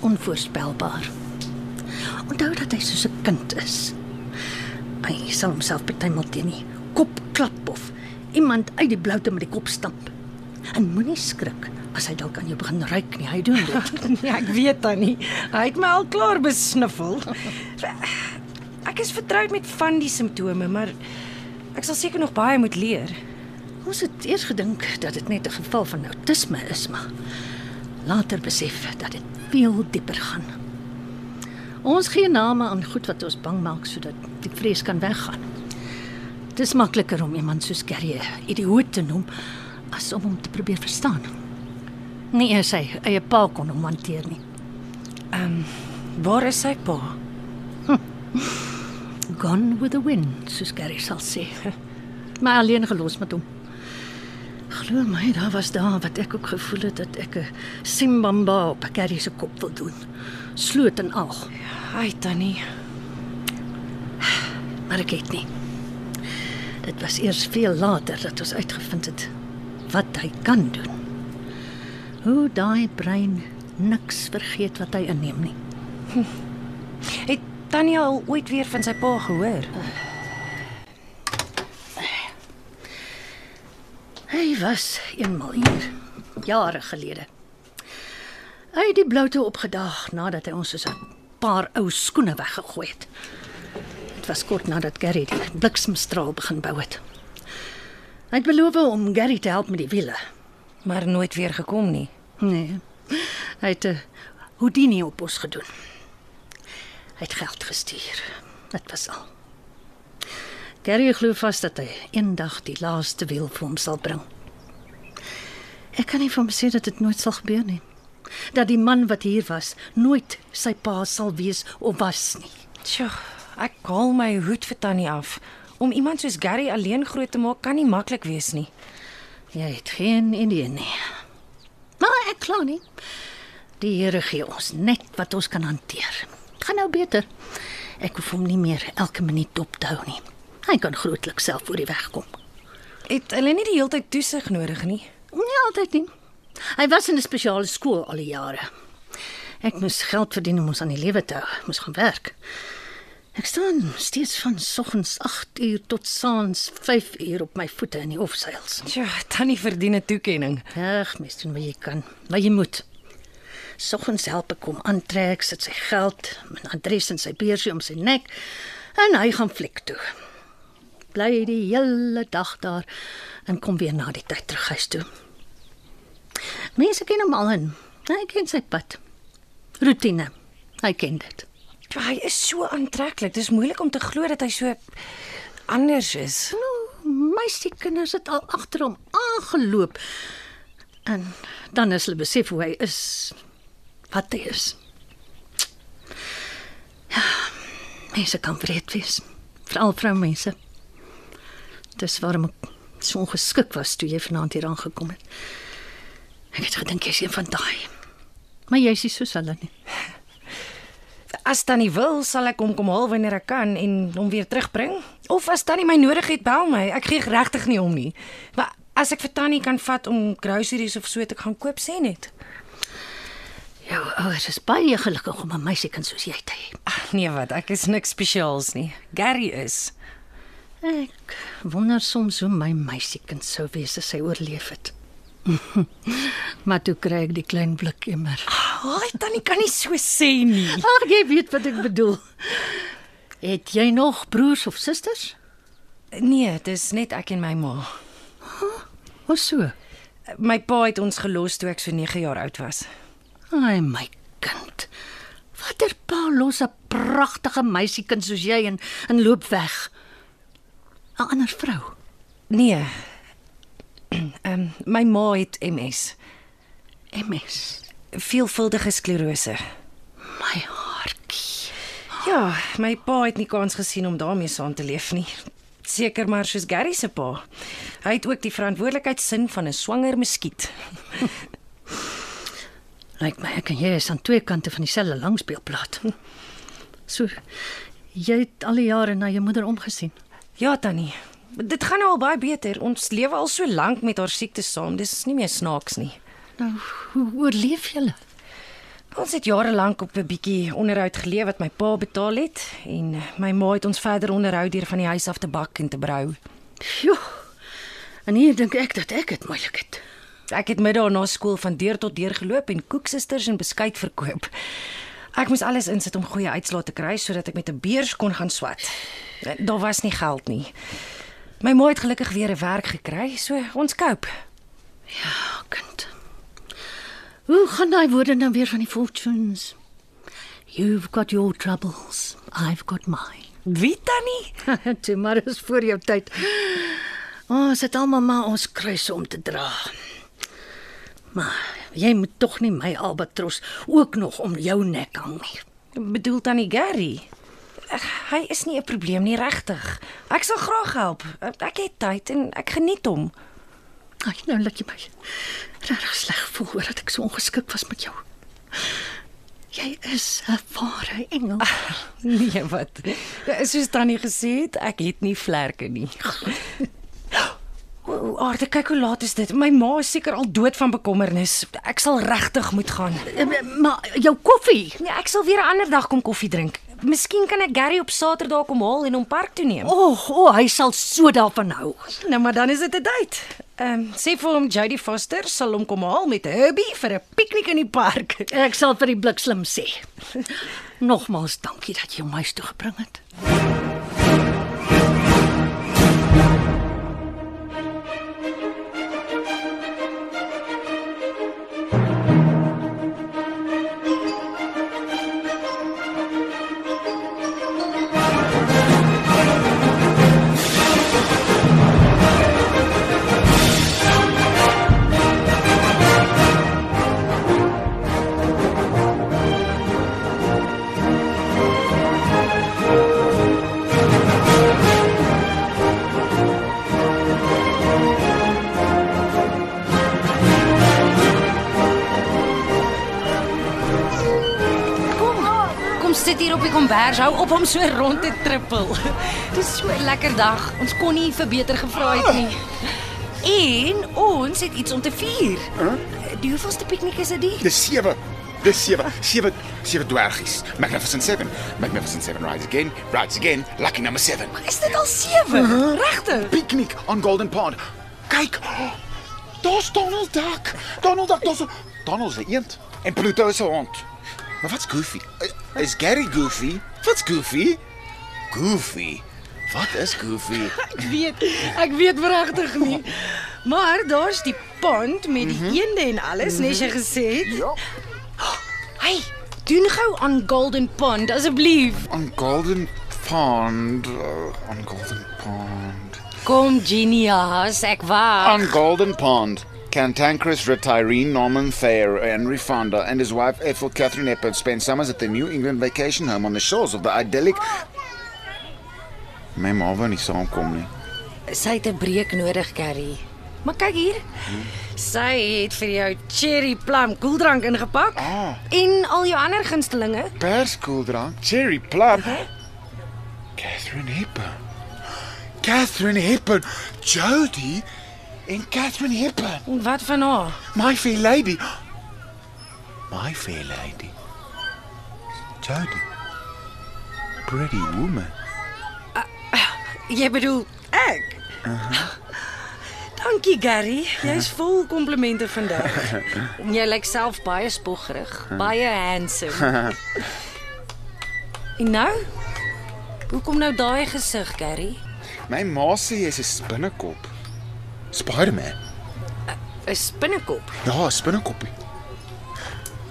onvoorspelbaar. Onthou dat hy soos 'n kind is. Hy sal homself partymal teen die kop klap of iemand uit die bloute met die kop stamp. En moenie skrik as hy dalk aan jou begin ruik nie. Hy doen dit. Ja, ek weet tannie. Hy het my al klaar besniffel. Ek is vertroud met van die simptome, maar ek sal seker nog baie moet leer. Ons het eers gedink dat dit net 'n geval van autisme is, maar later besef dat dit veel dieper gaan. Ons gee name aan goed wat ons bang maak sodat die vrees kan weggaan. Dit is makliker om iemand soos Gary 'n idioot te noem as om hom te probeer verstaan. Nie eers sy eie pa kon hom hanteer nie. Waar is sy pa? Gone with the wind, soos Gary sal sê. Maar alleen gelos met hom. Glo my, daar was daar wat ek ook gevoel het dat ek 'n simbamba op Gary se kop wil doen. Sloot en al, Ai tannie. maar ek het nie. Dit was eers veel later dat ons uitgevind het wat hy kan doen. Hoe daai brein niks vergeet wat hy inneem nie. Het tannie al ooit weer van sy pa gehoor? Hy was eenmal hier, jare gelede. Hy het die bloute opgedaag nadat hy ons soos 'n paar ou skoene weggegooi het. Dit was kort nadat Gary die bliksemstraal begin bou het. Hy het beloof om Gary te help met die wiele. Maar nooit weer gekom nie. Nee. Hy het 'n Houdini op ons gedoen. Hy het geld gestuur. Dit was al. Gary glo vas dat hy eendag die laaste wiel vir hom sal bring. Ek kan nie vir hom sê dat dit nooit sal gebeur nie. Dat die man wat hier was nooit sy pa sal wees of was nie. Tjoh, ek haal my hoed vir tannie af. Om iemand soos Gary alleen groot te maak kan nie maklik wees nie. Jy het geen idee nie. Maar ek kla nie. Die Here gee ons net wat ons kan hanteer. Dit gaan nou beter. Ek hoef hom nie meer elke minuut dop te hou nie. Hy kan grootliks self oor die weg kom. Het hulle nie die hele tyd toesig nodig nie? Nie altyd nie. Hy was in 'n spesiale skool al die jare. Ek moes geld verdien om ons aan die lewe te hou, moes gaan werk. Ek staan steeds van soggens 8 uur tot saans 5 uur op my voete in die hofseils. Tjoh, tannie verdien 'n toekenning. Ag, mens doen wat jy kan, wat jy moet. Soggens help ek hom aantrek, sit sy geld, my adres en sy beursie om sy nek en hy gaan fliek toe. Bly die hele dag daar en kom weer na die tyd terug huis toe. Mense ken hom al in. Hy ken sy pad. Rutine. Hy ken dit. Hy is so aantreklik. Dis moeilik om te glo dat hy so anders is. Meisiekinders het al agter hom aangeloop. En dan is hulle besef hoe hy is. Wat hy is. Ja, mense kan wreed wees. Veral vroumense. Dis waarom ek so ongeskik was toe jy vanaand hier aangekom het. Ek het gedink jy's een van daai. Maar jy's nie soos hulle nie. As tannie wil, sal ek hom kom haal wanneer ek kan en hom weer terugbring. Of as tannie my nodig het, bel my. Ek gee regtig nie om nie. Maar as ek vir tannie kan vat om groceries of so te gaan koop, sê net. Jou ouers is baie gelukkig om 'n meisiekind soos jy te hê. Ag nee, wat? Ek is niks spesiaals nie. Gary is. Ek wonder soms hoe my meisiekind sou wees as sy oorleef het. maar toe kry ek die klein blik immer. Haai, tannie kan nie so sê nie. Ag, jy weet wat ek bedoel. Het jy nog broers of susters? Nee, dis net ek en my ma. Hoe so? My pa het ons gelos toe ek so 9 jaar oud was. Ai my kind. Watter pa los 'n pragtige meisiekind soos jy en en loop weg? 'n Ander vrou. Nee. Ehm um, my ma het MS, MS. veelvuldige sklerose. My hartjie. Ja, my pa het nie kans gesien om daarmee saam te leef nie. Seker maar soos Gary se pa. Hy het ook die verantwoordelikheidsin van 'n swanger muskiet. Lyk my ek en jy is aan twee kante van dieselfde langspeelplaat. So jy het al die jare na jou moeder omgesien. Ja, tannie. Dit gaan nou al baie beter. Ons lewe al so lank met haar siekte saam. Dis nie meer snaaks nie. Nou, hoe oorleef julle? Ons het jare lank op 'n bietjie onderhoud geleef wat my pa betaal het en my ma het ons verder onderhou deur van die huis af te bak en te brou. Sjoe. En hier dink ek dat ek dit moeilik het. Ek het middag na skool van deur tot deur geloop en koeksisters en beskuit verkoop. Ek moes alles insit om goeie uitslae te kry sodat ek met 'n beurs kon gaan swat. Daar was nie geld nie. My ma het gelukkig weer 'n werk gekry, so ons koop. Ja, kind. Hoe gaan daai woorde nou weer van die fortunes? You've got your troubles, I've got mine. Wie tannie? Toe maar is voor jou tyd. Ons het almal maar ons kruise om te dra. Maar jy moet tog nie my albatros ook nog om jou nek hang nie. Bedoel tannie Gary? Ag, Hy is nie 'n probleem nie, regtig. Ek sal graag help. Ek het tyd en ek geniet hom. Ai, nou laat jy my regtig sleg voel oor dat ek so ongeskik was met jou. Jy is 'n ware engel. Nee, wat? Soos tannie gesê het, ek het nie vlerke nie. O, Aarde, kyk hoe laat is dit. My ma is seker al dood van bekommernis. Ek sal regtig moet gaan. Eh, Maar jou koffie. Nee, ek sal weer 'n ander dag kom koffie drink. Miskien kan ek Gary op Saterdag kom haal en hom park toe neem. O, oh, oh, hy sal so daarvan hou. Nou maar dan is dit 'n date. Ehm um, sê vir hom Jody Foster sal hom kom haal met Herbie vir 'n piknik in die park. Ek sal vir die blikslim sê. Nogmaals dankie dat jy hom huis toe gebring het. Sit hier op die kombers, hou op om so rond te trippel. Dis so 'n lekker dag. Ons kon nie vir beter gevra het nie. En ons het iets om te vier. Die hoeveelste piknik is dit? Dis sewe. Dis sewe. Sewe sewe dwergies. Magnificent 7. Magnificent 7 rides again, rides again. Lucky number 7. Is dit al 7? Regtig? Picnic on Golden Pond. Kyk. Daar's Donald Duck. Donald Duck, daar's Donald's 'n eend en Pluto is 'n hond. Maar wat's Goofy? Uh, Is Gary Goofy? Wat's Goofy? Goofy. Wat is Goofy? Ek weet, ek weet regtig nie. Maar daar's die pond met die eende en alles, nes jy gesê het. Ja. Hey, doen gou aan Golden Pond asseblief. On Golden Pond. Uh, on Golden Pond. Kom Genius, ek wag. On Golden Pond, cantankerous retiree Norman Thayer, Henry Fonda, and his wife Ethel Catherine Hepburn spent summers at their New England vacation home on the shores of the idyllic. My ma wou nie saamkom nie. Sy het 'n breek nodig, Carrie. Maar kyk hier. Sy het vir jou cherry plum koeldrank ingepak Ah. en al jou ander gunstelinge. Perskoeldrank, cherry plum. Catherine Hepburn. Catherine Hepburn, Jody en Catherine Hepburn. Wat van haar? My fair lady. My fair lady. Jody. Pretty woman. Jy bedoel ek? Dankie Gary, jy's vol komplimente vandag. Jy lyk self baie spoggerig, baie handsome. En nou? Hoekom nou daai gesig, Gary? My ma sê jy's 'n spinnekop. Spider-Man. Spinnekop. Ja, 'n spinnekoppie.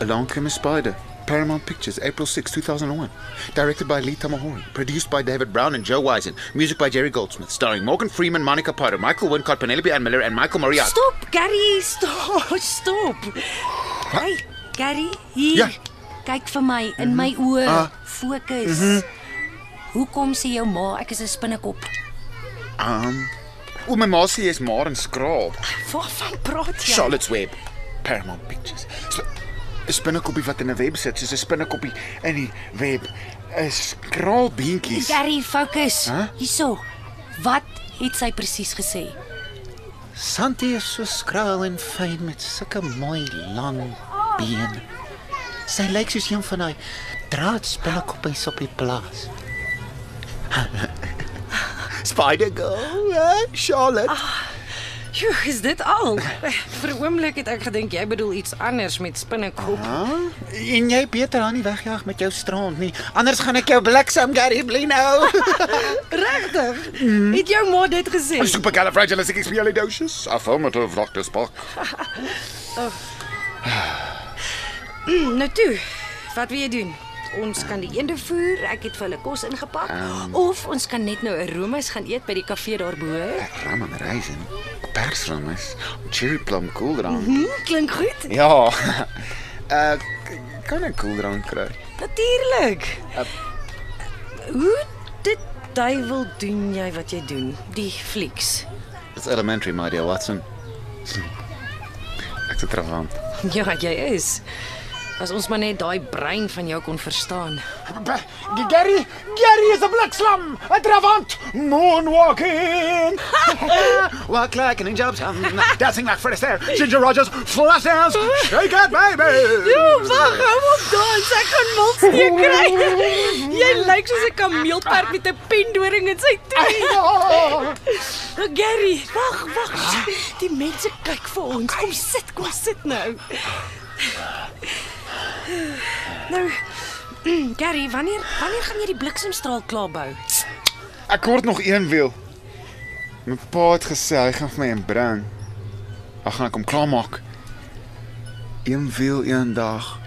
Along Came a Spider. Paramount Pictures, April 6, 2001. Directed by Lee Tamahori. Produced by David Brown and Joe Wisen. Music by Jerry Goldsmith. Starring Morgan Freeman, Monica Potter, Michael Wincott, Penelope Ann Miller, and Michael Moriarty. Stop, Gary, stop, stop. Hey, Gary, hier. Ja. Kyk vir my in my oë. Ah. Fokus. Hoekom sê jou ma ek is 'n spinnekop? Um, o, my ma sê jy's maar en skraap. Waarvan praat jy? Charlotte's Web. Paramount Pictures. Sp 'n Spinnekoppie wat in 'n web sit, soos 'n spinnekoppie in die web. 'n Skraalbeentjies. Gary, fokus. Hæ? Hierso. Wat het sy presies gesê? Santi is so skraal en fyn met sulke mooi lang bene. Sy lyk soos een van daai draadspinnekoppies op die plaas. Spider Girl, eh? Charlotte. Joe, is dit al? Vir 'n oomblik het ek gedink jy bedoel iets anders met spinnekop. En jy beter aan nie wegjaag met jou strand nie. Anders gaan ek jou bliksem Gary bly nou. Regtig? Het jou ma dit gesê? Supercalifragilisticexpialidocious. Affirmative, Dr. Spock. Nou toe. Wat wil jy doen? Ons kan die eende voer, ek het vir hulle kos ingepak, um, of ons kan net nou 'n roomys gaan eet by die kafee daarbo. Ram en raisin. Persroomys. Cherry plum koeldrank. Hm, klink goed. Ja. Uh kan ek koeldrank kry? Natuurlik. Hoe dit duiwel doen jy wat jy doen? Die flieks. It's elementary, my dear Watson. Ek's 'n travant. Ja, jy is. As ons maar net daai brein van jou kon verstaan. Gary, Gary is a blikslam, a travant, moonwalking. Walk like an angel, dancing like Fred Astaire, Ginger Rogers, flash dance, shake it, baby. Jo, wag, hou op dans. Ek gaan molsteek kry. Jy lyk soos 'n kameelperd met 'n pendoring in sy tong. Oh, Gary, wag, wag. Die mense kyk vir ons. Kom sit, kom sit nou. Nou, Gary, wanneer wanneer gaan jy die bliksemstraal klaar bou? Ek kort nog een wiel. My pa het gesê hy gaan vir my een bring. Ag gaan ek hom klaarmaak. Een wiel een dag.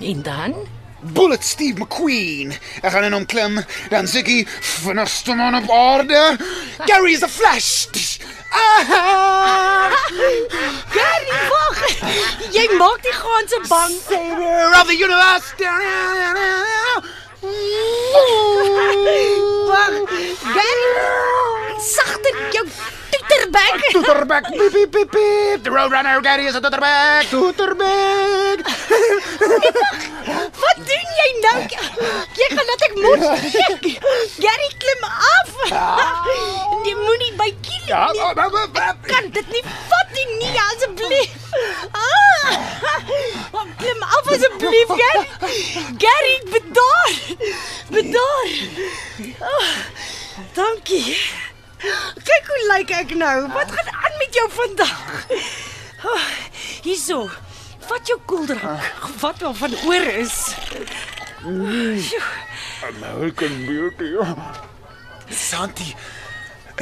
En dan? Bullet Steve McQueen. Ek gaan in hom klim, dan Ziggy vinnigste man op aarde. Gary is a flash. Ah! Gary, wag. Jy maak die ganse bang. Savior of the universe. Wag. Gary. Sagter jou toeterbek. Toeterbek. Beep beep beep beep. The roadrunner Gary is a toeterbek. Toeterbek. Wat doen jy nou? Jy gaan laat ek mos. Gary klim af. Jy moenie by kiel Ja, nie. maar- Ek kan dit nie vat nie, nie asseblief. Ah! Klim af asseblief, Gary. Gary, bedaar. Bedaar. Oh, dankie. Kyk hoe lyk ek nou. Wat gaan aan met jou vandag? Oh, hierso. Vat jou koeldrank. Wat wel van oor is. Sjoe. American Beauty. Santi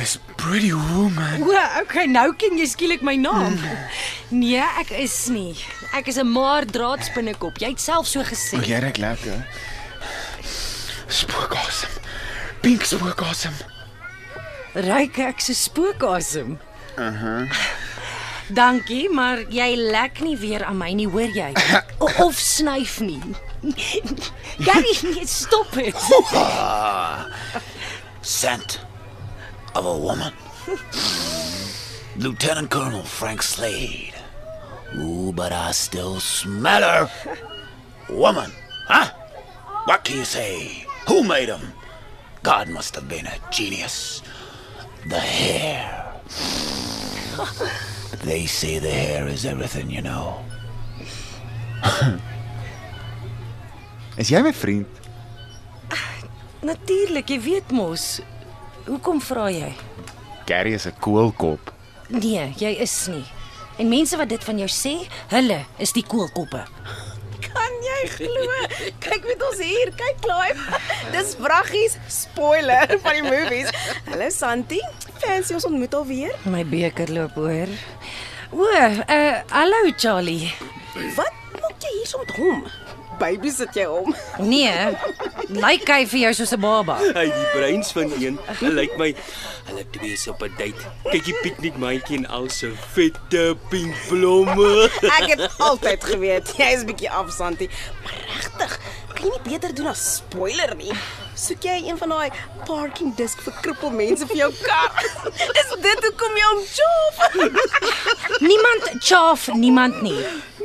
is pretty woman. O, okay, nou ken jy skielik my naam. Nee, ek is nie. Ek is 'n maar draadspinnekop. Jy het self so gesê. O, jy ruik lekker. Spookasem. Pink spookasem. Ryk ek se spookasem. Uh-huh. Dankie, maar jy lek nie weer aan my nie, hoor jy? O, of snyf nie. Gary, stop dit. Scent of a woman. Lieutenant Colonel Frank Slade. Ooh, but I still smell her. Woman, huh? What can you say? Who made him? God must have been a genius. The hair. they say the hair is everything, you know. Is jy my vriend? Natuurlik, jy weet mos. Hoekom vra jy? Gary is 'n koelkop. Nee, jy is nie. En mense wat dit van jou sê, hulle is die koelkoppe. Jy glo? Kyk met ons hier, kyk Clive. Dis vraggies, spoiler van die movies. Hallo Santi, fancy ons ontmoet alweer. My beker loop oor. O, uh, hallo Charlie. Wat maak jy hier so met hom? Baby sit jy om. Nee, lyk hy vir jou soos 'n baba? Hy die breins van een. Hy lyk my hulle twee is op 'n date. Kyk die piknikmandjie en al se vette pink blomme. Ek het altyd geweet jy is 'n bietjie af Santi, maar regtig, kan jy nie beter doen as spoiler nie. Soek jy een van daai parking disc vir krippel mense vir jou kar? Dis dit hoekom jy hom chop. Niemand chaaf niemand nie.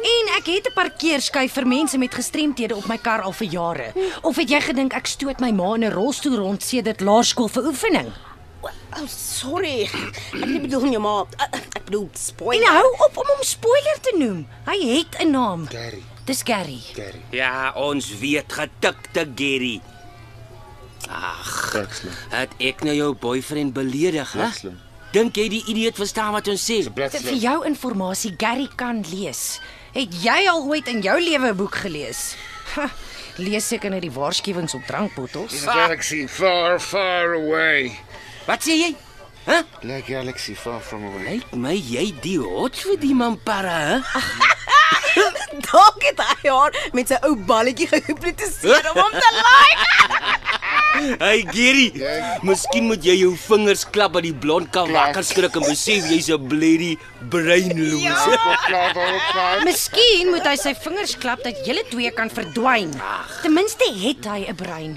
En ek het 'n parkeerskyf vir mense met gestremthede op my kar al vir jare. Of het jy gedink ek stoot my ma in 'n rolstoel rond sedert laerskool vir oefening? Oh, sorry. Ek het nie bedoel om jou ma. Ek bedoel En spoiler. hou op om hom spoiler te noem. Hy het 'n naam. Gary. Dis Gary. Gary. Ja, ons weet getikte Gerry. Ag, het ek nou jou boyfriend beledig, hè? Dink jy die idioot verstaan wat ons sê? Vir jou inligting, Gary kan lees. Het jy al ooit in jou lewe 'n boek gelees? Ha, lees seker net die waarskuwings op drankbottels. Galaxy far, far away. Wat sê jy? Hæ? Like galaxy far from away. Lyk my jy die hot vir die mampara, hè? Dalk het hy haar met sy ou balletjie gehipnotiseer om hom te like. Hey Gary, miskien moet jy jou vingers klap by die blond kan wakker skrik en besef jy's 'n bloody brainloose. Ja. Miskien moet hy sy vingers klap dat julle twee kan verdwyn. Ten minste het hy 'n brein.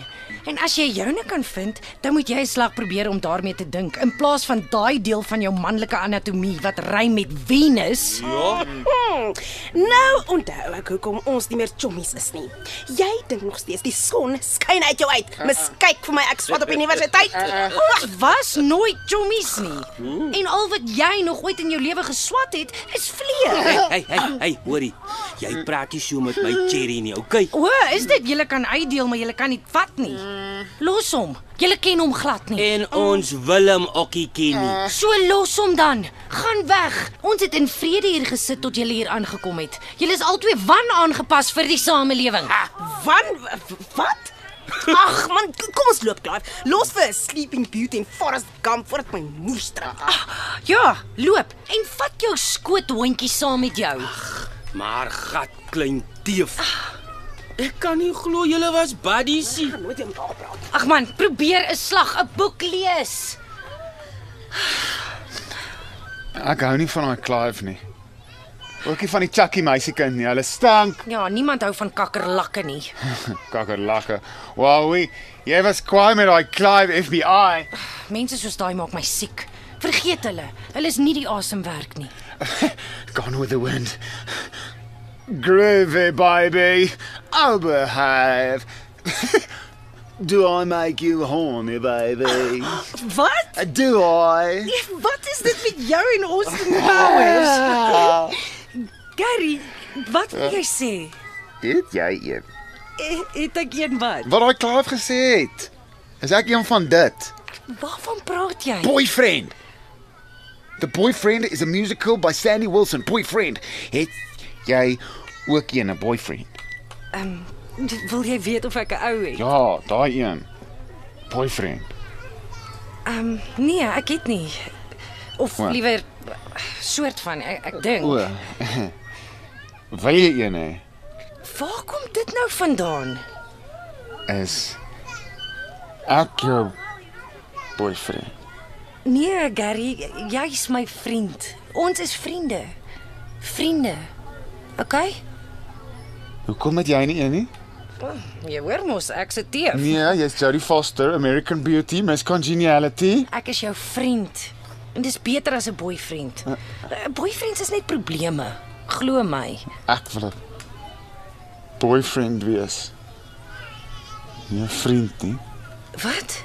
En as jy joune kan vind, dan moet jy 'n slag probeer om daarmee te dink in plaas van daai deel van jou manlike anatomie wat rym met Venus. Ja. Hmm. Nou onthou ek hoekom ons nie meer chommies is nie. Jy dink nog steeds die son skyn uit jou uit. Mis kyk vir my ek swat op universiteit. Ons was nooit chommies nie. En al wat jy nog ooit in jou lewe geswat het, is vlee. Hey, hey, hey, hoorie. Jy praat nie so met my Cherry nie, okay? O, is dit julle kan uitdeel, maar julle kan nie vat nie. Los hom. Julle ken hom glad nie. En ons wil hom okkie ken nie. So los hom dan. Gaan weg. Ons het in vrede hier gesit tot julle hier aangekom het. Julle is albei wan aangepas vir die samelewing. Van wat? Ag man, kom ons loop klaar. Los vir Sleeping Beauty en Forest Gump voordat my moer straf. Ja, loop en vat jou skoothondjie saam met jou. Maar gat klein teef. Ek kan nie glo julle was buddies nie. Nooit weer met haar praat. Ag man, probeer 'n slag 'n boek lees. Ek hou nie van daai Clive nie. Ook nie van die Chucky meisiekind nie. Hulle stank. Ja, niemand hou van kakkerlakke nie. Kakkerlakke. Wow, we, jy was kwaai met daai Clive FBI. Mense soos daai maak my siek. Vergeet hulle. Hulle is nie die asemwerk nie. Gone with the wind. Groovy baby. I'll behave. Do I make you horny, baby? Wat? Do I? Wat is dit met jou en Austin Powers? Gary, wat wil jy sê? Het jy een? Eh, Het ek een wat? Wat daai Clive gesê het? Is ek een van dit? Waarvan praat jy? Boyfriend. The Boyfriend is a musical by Sandy Wilson. Boyfriend. Het jy ook een 'n boyfriend? Ehm, um, wil jy weet of ek 'n ou het? Ja, daai een. Boyfriend. Ehm, um, nee, ek het nie. Of Wat? liewer soort van ek, ek dink. O. Wil jy een hê? Waar kom dit nou vandaan? Is ek jou boyfriend? Nee, Gary, jy's my vriend. Ons is vriende. Vriende. OK? Hoekom het jy nie een nie? Jy hoor mos ek se teef. Nee, jy's Jodie Foster, American Beauty, Miss Congeniality. Ek is jou vriend. En dis beter as 'n boyfriend. Uh, Boyfriends is net probleme. Glo my. Ek wil 'n boyfriend wees. Nie 'n vriend nie. Wat?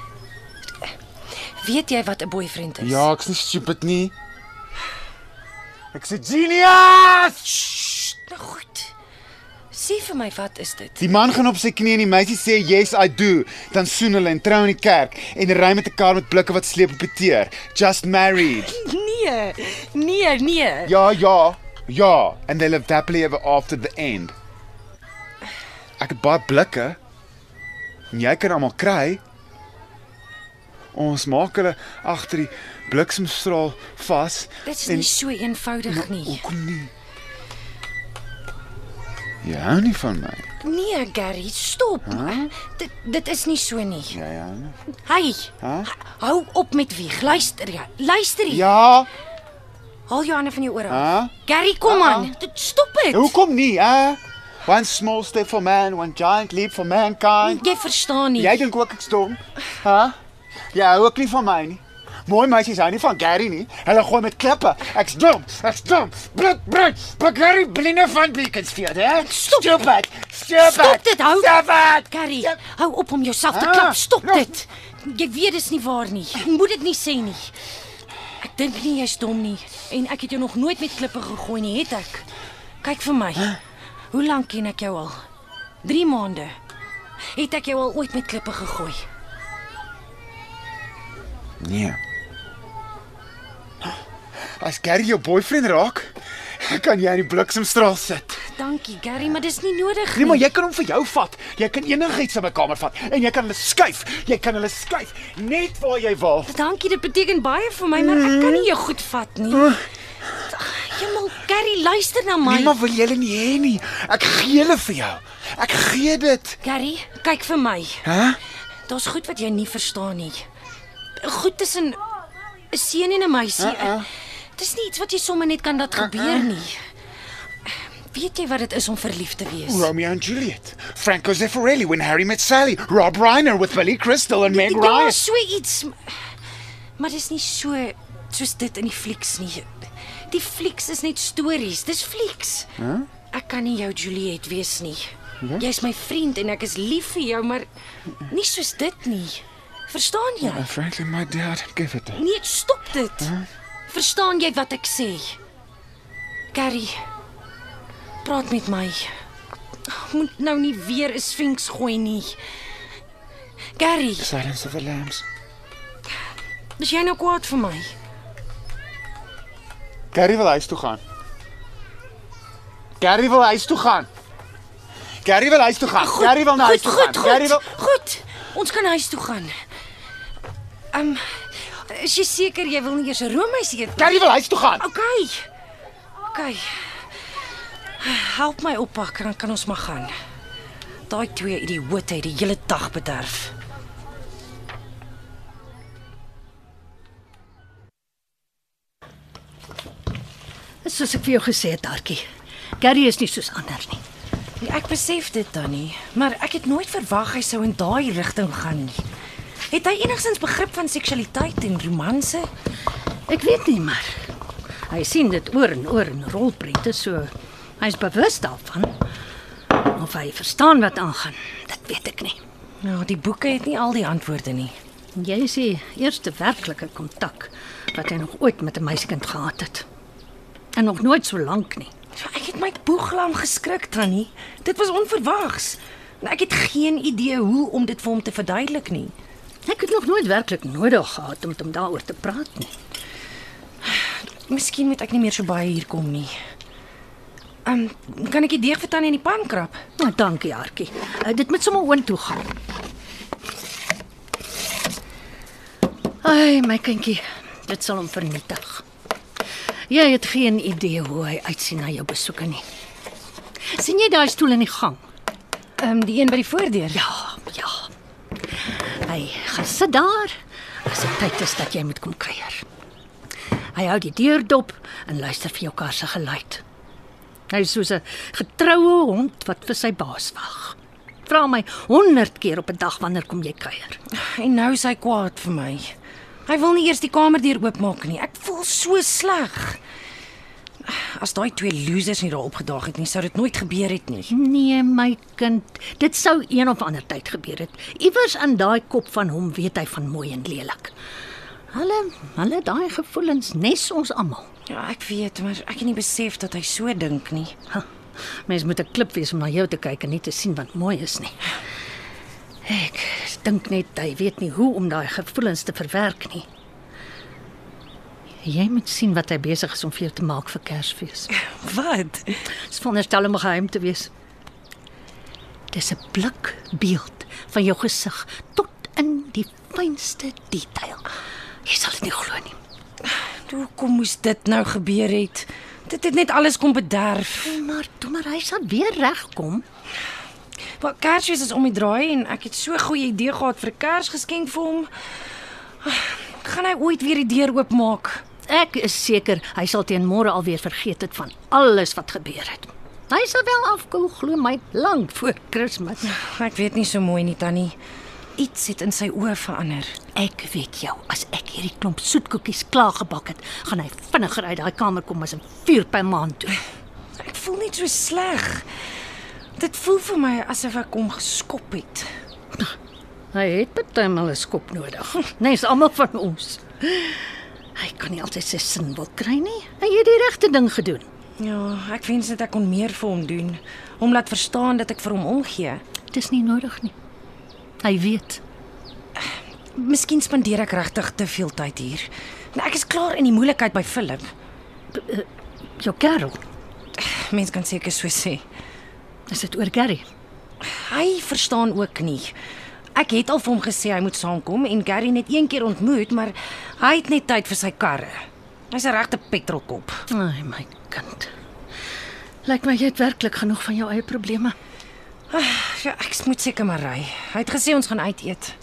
Weet jy wat 'n boyfriend is? Ja, ek's nie stupid nie. Ek's 'n genius. Nou goed. Sê vir my wat is dit? Die man gaan op sy knie en die meisie sê yes I do, dan soen hulle en trou in die kerk en ry met 'n kar met blikke wat sleep op die teer. Just married. Nee. Nee, nee. Ja, ja. Ja, and they lived happily ever after the end. Ek het baie blikke. En jy kan almal kry. Ons maak hulle agter die bliksemstraal vas. Dit is en- nie so eenvoudig nie. Hoekom nie? Jy hou nie van my. Nee, Gary, stop. Dit dit is nie so nie. Ja, ja. Hey. Hæ? Hou op met wieg. Luister jy. Luister jy. Ja. Haal jou hande van jou ore af. Hæ? Gary, kom aan. Dit stop dit. Hoekom nie, hè? One small step for man, one giant leap for mankind. Jy verstaan nie. Jy dink ook ek stom? Hæ? Jy hou ook nie van my nie. Mooi meisies hou nie van Gary nie. Hulle gooi met klippe. Ek's dom. Ek's dom. Blik, blik. But Gary blinde van Beaconsfield, hè? Stop. Stupid. Stupid. Stop dit, hou. Stupid. Gary, hou op om jouself te Ah, klap. Stop nou. dit. Jy weet dis nie waar nie. Jy moet dit nie sê nie. Ek dink nie jy's dom nie en ek het jou nog nooit met klippe gegooi nie, het ek? Kyk vir my. Hoe lank ken ek jou al? 3 maande. Het ek jou al ooit met klippe gegooi? Nee. As Gary jou boyfriend raak, kan jy in die bliksemstraal sit. Dankie, Gary, maar dis nie nodig Nee, maar jy kan hom vir jou vat. Jy kan enigiets in my kamer vat en jy kan hulle skuif. Jy kan hulle skuif net waar jy wil. Dankie, dit beteken baie vir my, maar ek kan nie jou goed vat nie. Jemal, Gary, luister na my. Nee, maar wil jy hulle nie hê nie. Ek gee hulle vir jou. Ek gee dit. Gary, kyk vir my. Hæ? Daar's goed wat jy nie verstaan nie. Goed tussen 'n seun en 'n meisie. Uh-uh. Dis nie iets wat jy sommer net kan laat gebeur nie. Weet jy wat dit is om verlief te wees? Romeo and Juliet. Franco Zeffirelli when Harry met Sally. Rob Reiner with Billy Crystal and Meg Ryan. so iets. Maar dis nie so soos dit in die flieks nie. Die flieks is net stories. Dis flieks. Huh? Ek kan nie jou Juliet wees nie. Jy's my vriend en ek is lief vir jou, maar nie soos dit nie. Verstaan jy? Uh, frankly, my dad, give it. Nee, stop dit. Verstaan jy wat ek sê? Carrie, praat met my. Moet nou nie weer 'n sphinx gooi nie. Carrie, Silence of the Lambs. is jy nou kwaad vir my? Gary wil huis toe gaan. Gary wil huis toe gaan. Gary wil huis toe gaan. Gary wil na huis toe gaan. Gary wil Goed. Ons kan huis toe gaan. Ehm um, is jy seker jy wil nie eers 'n roomys eet? nie? Gary wil huis toe gaan. OK. OK. Help my oppak dan kan ons maar gaan. Daai twee idioote het die hele dag bederf. Soos ek vir jou gesê het, Dartjie. Gary is nie soos ander nie. Ja, ek besef dit dan nie, maar ek het nooit verwag hy sou in daai rigting gaan nie. Het hy enigstens begrip van seksualiteit en romanse? Ek weet nie maar. Hy sien dit oor en oor in rolprente so hy's bewus daarvan. Of hy verstaan wat aangaan, dit weet ek nie. Ja, die boeke het nie al die antwoorde nie. Jy is die eerste werklike kontak wat hy nog ooit met 'n meisiekind gehad het. En nog nooit so lank nie. Ja, ek het my boeglam geskrik, Tannie. Dit was onverwags. En ek het geen idee hoe om dit vir hom te verduidelik nie. Ek het nog nooit werklik nodig gehad om hom daaroor te praat nie. Miskien moet ek nie meer so baie hier kom nie. Ehm, um, kan ek die deeg vir Tannie in die pan krap? Nou, dankie, Hartjie. Uh, dit moet sommer oontoe gaan. Ai, my kindjie, dit sal hom vernietig. Jy het geen idee hoe hy uitsien na jou besoeke nie. sien jy daai stoel in die gang? Ehm um, die een by die voordeur. Ja, ja. Hy gaan sit daar as dit tyd is dat jy moet kom kuier. Hy hou die deur dop en luister vir jou kar se geluid. Hy is soos 'n getroue hond wat vir sy baas wag. Vra my 100 keer op 'n dag wanneer kom jy kuier. En nou is hy kwaad vir my. Hy wil nie eers die kamerdeur oopmaak nie. Ek voel so sleg. As daai twee losers nie daar opgedaag het nie, sou dit nooit gebeur het nie. Nee, my kind, dit sou een of ander tyd gebeur het. Iewers in daai kop van hom weet hy van mooi en lelik. Hulle, hulle daai gevoelens nes ons almal. Ja, ek weet, maar ek het nie besef dat hy so dink nie. Ha, mens moet 'n klip wees om na jou te kyk en nie te sien wat mooi is nie. Ek dink net hy weet nie hoe om daai gevoelens te verwerk nie. Jy moet sien wat hy besig is om vir jou te maak vir Kersfees. Wat? Dis veronderstel om geheim te wees. Dis 'n blik beeld van jou gesig tot in die fynste detail. Jy sal dit nie glo nie. Hoe kom moes dit nou gebeur het? Dit het net alles kom bederf. Maar toe maar hy sal weer regkom. Maar Kersfees is om die draai en ek het so 'n goeie idee gehad vir 'n Kersgeskenk vir hom. Gaan hy ooit weer die deur oopmaak? Ek is seker hy sal teen môre alweer vergeet het van alles wat gebeur het. Hy sal wel afkoel glo my lank voor Kersfees. Ek weet nie so mooi nie, Tannie. Iets het in sy oë verander. Ek weet jou, as ek hierdie klomp soetkoekies klaar gebak het, gaan hy vinniger uit daai kamer kom as 'n vuur by maan toe. Ek voel net so sleg. Dit voel vir my asof ek hom geskop het. Hy het bytelmal 'n skop nodig. Nes almal van ons. Hy kan nie altyd sy sin wil kry nie. Hy het die regte ding gedoen. Ja, ek wens net ek kon meer vir hom doen. Hom laat verstaan dat ek vir hom omgee. Dis nie nodig nie. Hy weet. Miskien spandeer ek regtig te veel tyd hier. Nou, ek is klaar in die moeilikheid by Philip. Jou kerel. Mens kan seker so sê. Is dit oor Gary? Hy verstaan ook nie. Ek het al vir hom gesê hy moet saamkom en Gary net een keer ontmoet, maar hy het net tyd vir sy karre. Hy's 'n regte petrolkop. Ai my kind. Lyk my jy het werklik genoeg van jou eie probleme. Ja, ek moet seker maar ry. Hy het gesê ons gaan uit eet.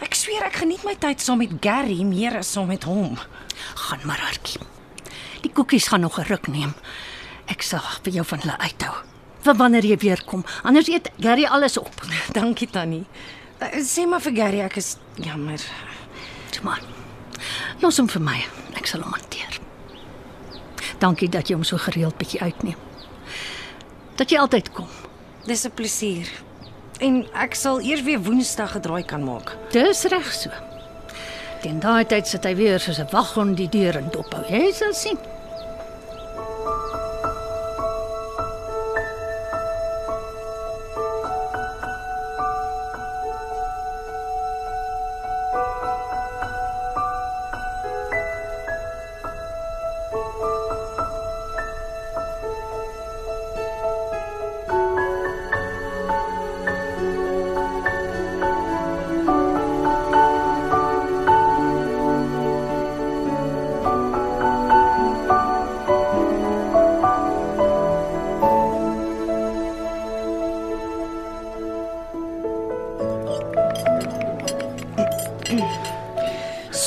Ek sweer ek geniet my tyd saam met Gary meer as saam met hom. Gaan maar hartjie. Die koekies gaan nog 'n ruk neem. Ek sal vir jou van hulle uithou. Vir wanneer jy weer kom. Anders eet Gary alles op. Dankie Tannie. Eh, Sê maar vir Gary ek is jammer. Toe maar. Los hom vir my. Ek sal hom hanteer. Dankie dat jy hom so gereeld bietjie uitneem. Dat jy altyd kom. Dis 'n plesier. En ek sal eers weer Woensdag 'n draai kan maak. Dis reg so. Teen daai tyd sit hy weer soos 'n waghond die deur in dophou. Jy sal sien.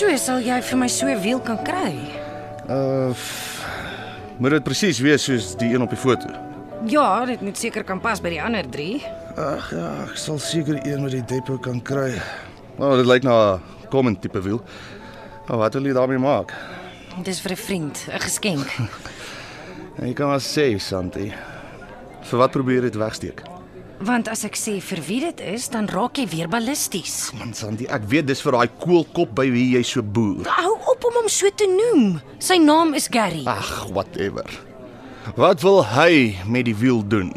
So sal jy vir my so 'n wiel kan kry. Uh moet dit presies wees soos die een op die foto. Ja, dit moet seker kan pas by die ander 3. Ag ja, ek sal seker een met die depo kan kry. Nou, dit lyk na 'n common tipe wiel. Nou, wat wil jy daarmee maak? Dis vir 'n vriend, 'n geskenk. En jy kan maar sê, Santi. Vir wat probeer jy dit wegsteek? Want as ek sê vir wie dit is, dan raak jy weer ballisties. Man, Santi, ek weet dis vir daai koelkop by wie jy so boer. Hou op om hom so te noem. Sy naam is Gary. Ag, whatever. Wat wil hy met die wiel doen?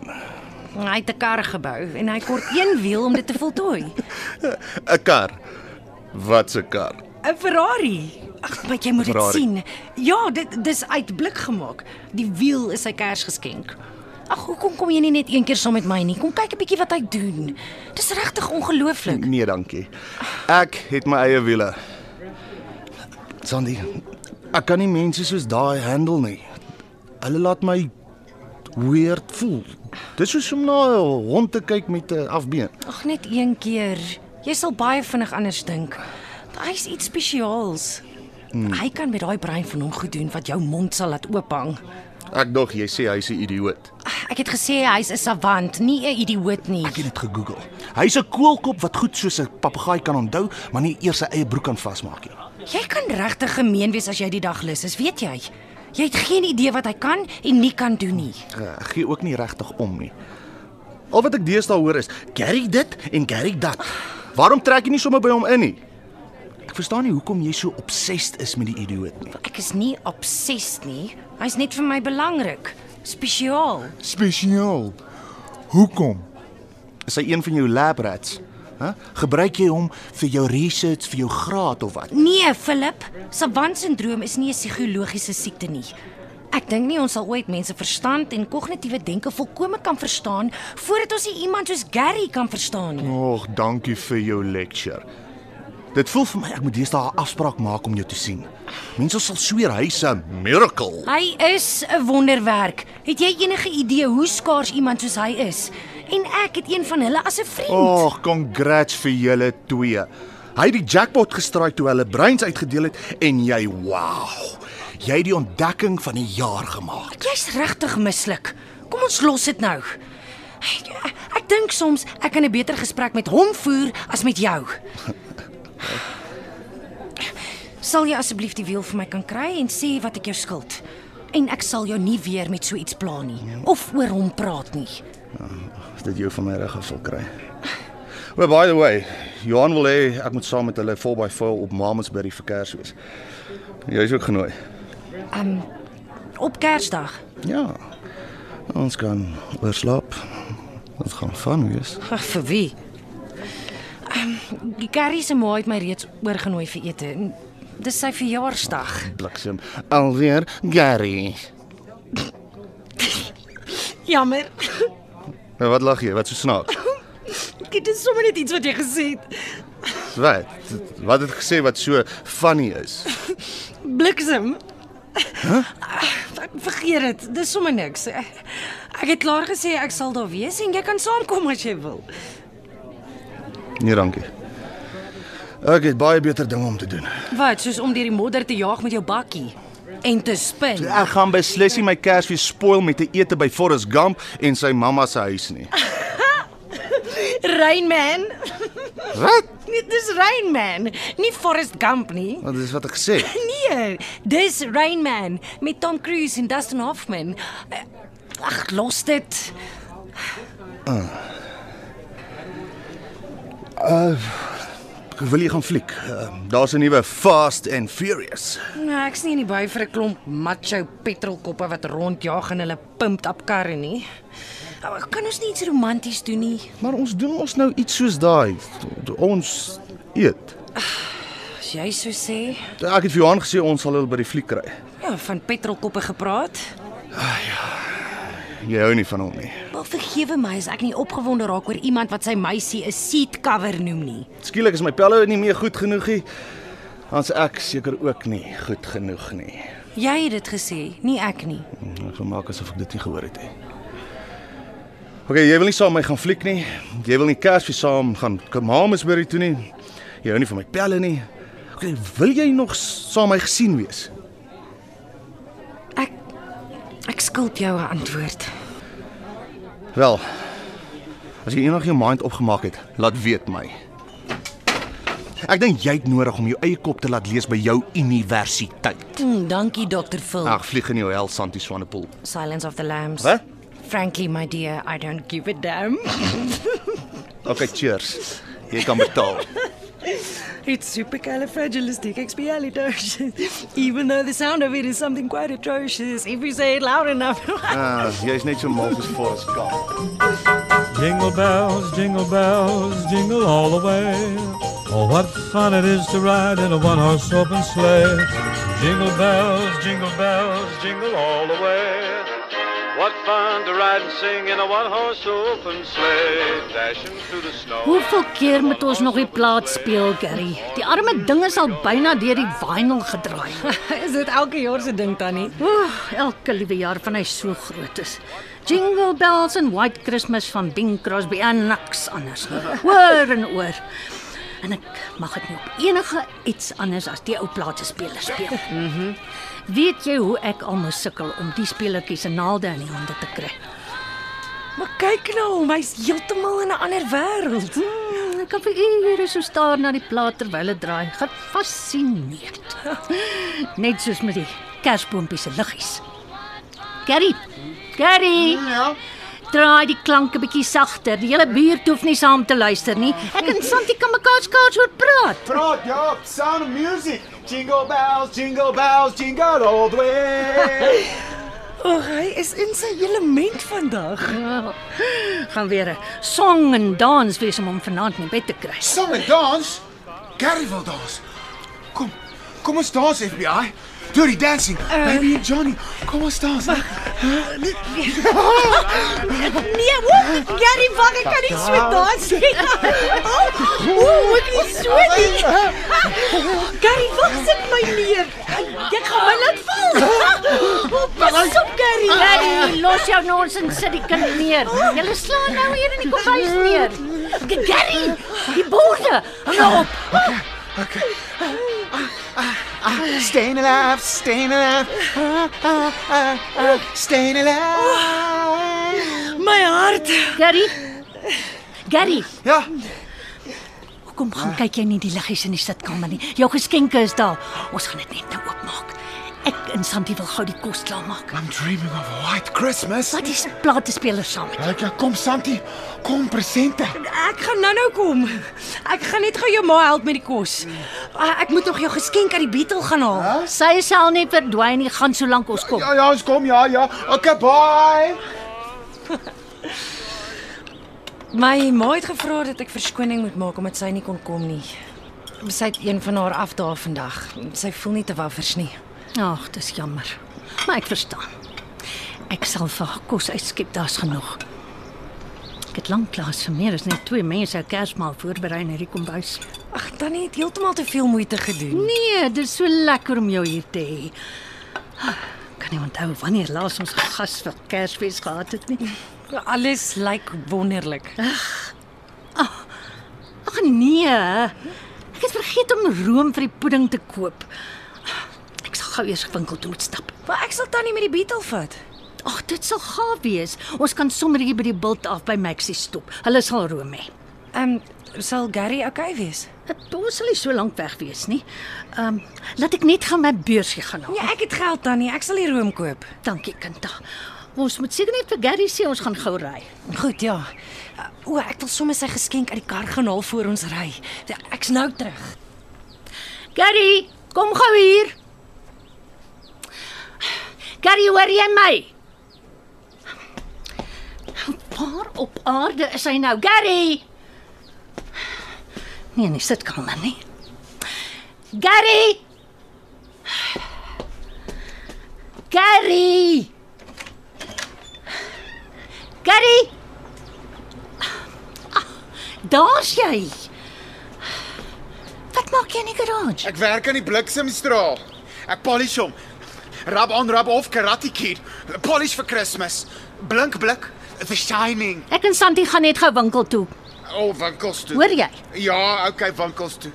Hy het 'n kar gebou en hy kort een wiel om dit te voltooi. 'n Kar. Wat 'n kar? 'n Ferrari. Ag, maar jy moet dit Ferrari. sien. Ja, dit dis uit blik gemaak. Die wiel is sy Kersgeskenk. Ag, hoekom kom jy nie net een keer saam met my nie? Kom kyk 'n bietjie wat hy doen. Dis regtig ongelooflik. Nee, dankie. Ek het my eie wiele. Sandy, ek kan nie mense soos daai handle nie. Hulle laat my weird voel. Dis soos om na 'n hond te kyk met 'n afbeen. Ag, net een keer. Jy sal baie vinnig anders dink. Hy's iets spesiaals. Hmm. Hy kan met daai brein van hom goed doen wat jou mond sal laat oophang. Ek dog jy sê hy's 'n idioot. Ek het gesê hy's 'n savant, nie 'n idioot nie. Ek het dit gegoogel. Hy's 'n koelkop wat goed soos 'n papegaai kan onthou, maar nie eers sy eie broek kan vasmaak nie. Jy kan regtig gemeen wees as jy die dag lus is, weet jy? Jy het geen idee wat hy kan en nie kan doen nie. Ek gee ook nie regtig om nie. Al wat ek deesdae hoor is Gary dit en Gary dat. Waarom trek jy nie sommer by hom in nie? Ek verstaan nie hoekom jy so obsessed is met die idioot nie. Ek is nie obsessed nie. Hy's net vir my belangrik. Spesiaal. Spesiaal. Hoekom? Is hy een van jou lab rats? Hæ? Gebruik jy hom vir jou research vir jou graad of wat? Nee, Philip, savant-sindroom is nie 'n psigologiese siekte nie. Ek dink nie ons sal ooit mense verstand en kognitiewe denke volkome kan verstaan voordat ons iemand soos Gary kan verstaan nie. Och, dankie vir jou lecture. Dit voel vir my ek moet deesdae 'n afspraak maak om jou te sien. Mense sal sweer hy's 'n miracle. Hy is 'n wonderwerk. Het jy enige idee hoe skaars iemand soos hy is? En ek het een van hulle as 'n vriend. Och, congrats vir julle twee. Hy het die jackpot gestraai toe hulle breins uitgedeel het en jy, wow. Jy het die ontdekking van die jaar gemaak. Jy's regtig mislik. Kom ons los dit nou. Ek, ek dink soms ek kan 'n beter gesprek met hom voer as met jou. Sal jy asseblief die wiel vir my kan kry en sê wat ek jou skuld? En ek sal jou nie weer met so iets pla nie of oor hom praat nie. As dit jou van my reg af wil kry. Well by the way, Johan wil hê ek moet saam met hulle 4x4 op Mamasbury vir Kersfees. Jy's ook genooi. Um op Kersdag. Ja. Ons kan oorslaap. Dit gaan van wees. Ag, vir wie? Um die Gary se ma het my reeds oorgenooi vir ete. Dis sy verjaarsdag. Bliksem. Alweer Gary. Jammer. Nou wat lag jy? Wat so snaaks? Dit is sommer net iets wat jy gesê het. Wat? Wat het gesê wat so funny is? Bliksem. Huh? Vergeet dit. Dis sommer niks. Ek het klaar gesê ek sal daar wees en jy kan saamkom as jy wil. Nee, dankie. Ek het baie beter dinge om te doen. Wat, soos om deur die modder te jaag met jou bakkie en te spin. Ek gaan beslis nie my Kersfees spoil met 'n ete by Forrest Gump en sy mamma se huis nie. Rainman. Wat? Nee, dis Rainman, nie Forrest Gump nie. Wat is wat ek gesê? Nee, dis Rainman met Tom Cruise en Dustin Hoffman. Ag, los dit. Uh. Uh wil jy gaan fliek? Uh, Daar's 'n nuwe Fast and Furious. Nee, ek's nie in die by vir 'n klomp macho petrolkoppe wat rondjaag in hulle pumped up karre nie. Nou, kan ons nie iets romanties doen nie? Maar ons doen ons nou iets soos daai. Ons eet. As jy so sê. Ek het vir Johan gesê ons sal hulle by die fliek kry. Ja, van petrolkoppe gepraat. Ag ja. Jy hou nie van hom nie. Wel vergewe my as ek nie opgewonde raak oor iemand wat sy meisie 'n seat cover noem nie. Skielik is my pelle nie meer goed genoeg nie. Ons ek seker ook nie goed genoeg nie. Jy het dit gesê, nie ek nie. Ek wil maak asof ek dit nie gehoor het nie. OK, jy wil nie saam met my gaan fliek nie. Jy wil nie Kersfees saam gaan Kersfeesbury toe nie. Jy hou nie van my pelle nie. OK, wil jy nog saam my gesien wees? Ek skuld jou 'n antwoord. Wel. As jy eendag jou mind opgemaak het, laat weet my. Ek dink jy het nodig om jou eie kop te laat lees by jou universiteit. Mm, dankie Dr. Phil. Ag, vlieg in jou hel Santi Swanepoel. Silence of the Lambs. Wat? Frankly my dear, I don't give a damn. okay, cheers. Jy kan betaal. It's supercalifragilisticexpialidocious. Even though the sound of it is something quite atrocious if you say it loud enough. Ah, jy's net so mal as Forrest Gump. Jingle bells, jingle bells, jingle all the way. Oh, what fun it is to ride in a one-horse open sleigh. Jingle bells, jingle bells, jingle all the way. What fun to ride and sing in a one-horse open sleigh, dashing through the snow. Hoeveel keer moet ons nog die plaat speel, Gary? Die arme ding is al byna deur die vinyl gedraai. is dit elke jaar se ding tannie? Ooh, elke liewe jaar van hy so groot is. Jingle bells and white Christmas van Bing Crosby en niks anders. Hoor en oor. En ek mag dit nie op enige iets anders as die ou plate speler speel. Mhm. Mm Weet jy hoe ek al moes sukkel om die speletjies se naalde in die hande te kry? Maar kyk nou, hy's heeltemal in 'n ander wêreld. Hmm, ek kan vir ure so staar na die plaat terwyl dit draai. Gefascineerd. Net soos met die kersboontjie se liggies. Gary. Gary. Ja. Draai die klanke bietjie sagter. Die hele buurt hoef nie saam te luister nie. Ek en Santi kan mekaar skaars hoor praat. Praat ja, sound of music. Jingle bells, jingle bells, jingle all the way. oh, hy is in sy element vandag. Ja, gaan weer 'n song en dans wees om hom vanaand in bed te kry. Song en dans? Gary wil dans. Kom, kom ons dans FBI. Dirty dancing. Uh, Baby and Johnny. Kom ons dans. Uh, nee, woe, Gary, wag, ek kan nie so dans nie. Ooh, ek is sweaty. Gary, wag, sit my neer. Jy gaan my laat val. Pas op, Gary. Gary, los jou nons en sit die kind neer. Jy slaan nou hier in die kombuis neer. Gary, die borde. Hang nou op. Okay. Okay. Uh, staying alive, staying alive, uh, uh, uh, uh, staying alive. My hart. Gary. Gary. Ja. Hoekom gaan kyk jy nie die liggies in die sitkamer nie? Jou geskenke is daar. Ons gaan dit net nou oopmaak. Ek en Santi wil gou die kos klaarmaak. I'm dreaming of a white Christmas. Wat is plate speler saam met? Ja, kom Santi. Kom presente. Ek gaan nou-nou kom. Ek gaan net gou jou ma help met die kos. Ek moet nog jou geskenk uit die beetel gaan haal. Huh? Sy sal nie verdwyn nie, gaan solank ons kom. Ja, ja, ons kom. Ja, ja. Okay, bye. My ma het gevra dat ek verskoning moet maak omdat sy nie kon kom nie. Sy het een van haar afdae vandag. Sy voel nie te waffers nie. Ag, dis jammer. Maar ek verstaan. Ek sal vir haar kos uitskep, daar's genoeg. Ek het lanklaas vir meer as net twee mense 'n Kersmaal voorberei in hierdie kombuis. Ag, Tannie het heeltemal te veel moeite gedoen. Nee, dit is so lekker om jou hier te hê. Kan nie onthou wanneer laas ons gas vir Kersfees gehad het nie. Alles lyk wonderlik. Ag nee. Ek het vergeet om room vir die pudding te koop. Gou eers winkel toe moet stap. Maar ek sal Tannie met die beetle vat. Ag, dit sal gaaf wees. Ons kan sommer hier by die bult af by Maxie stop. Hulle sal room hê. Ehm, um, sal Gary okay wees? Dit ons sal nie so lank weg wees nie. Ehm, um, laat ek net gaan my beursie gaan haal. Ja, ek het geld Tannie. Ek sal die room koop. Dankie, Kinta. Ons moet seker net vir Gary sê ons gaan gou ry. Goed, ja. O, ek wil sommer sy geskenk uit die kar gaan haal voor ons ry. Ek's nou terug. Gary, kom gou hier. Gary, hoor jy my? Waar op aarde is hy nou? Gary! Nee, nee, sit kamer nie. Gary! Gary! Gary! Ah, Daar's jy. Wat maak jy in die garage? Ek werk aan die bliksemstraal. Ek polish hom. Rub on, rub off, karate kid. Polish vir Kersfees. Blink blik, the shining. Ek en Santi gaan net gou winkel toe. O, oh, winkels toe. Hoor jy? Ja, okay, winkels toe.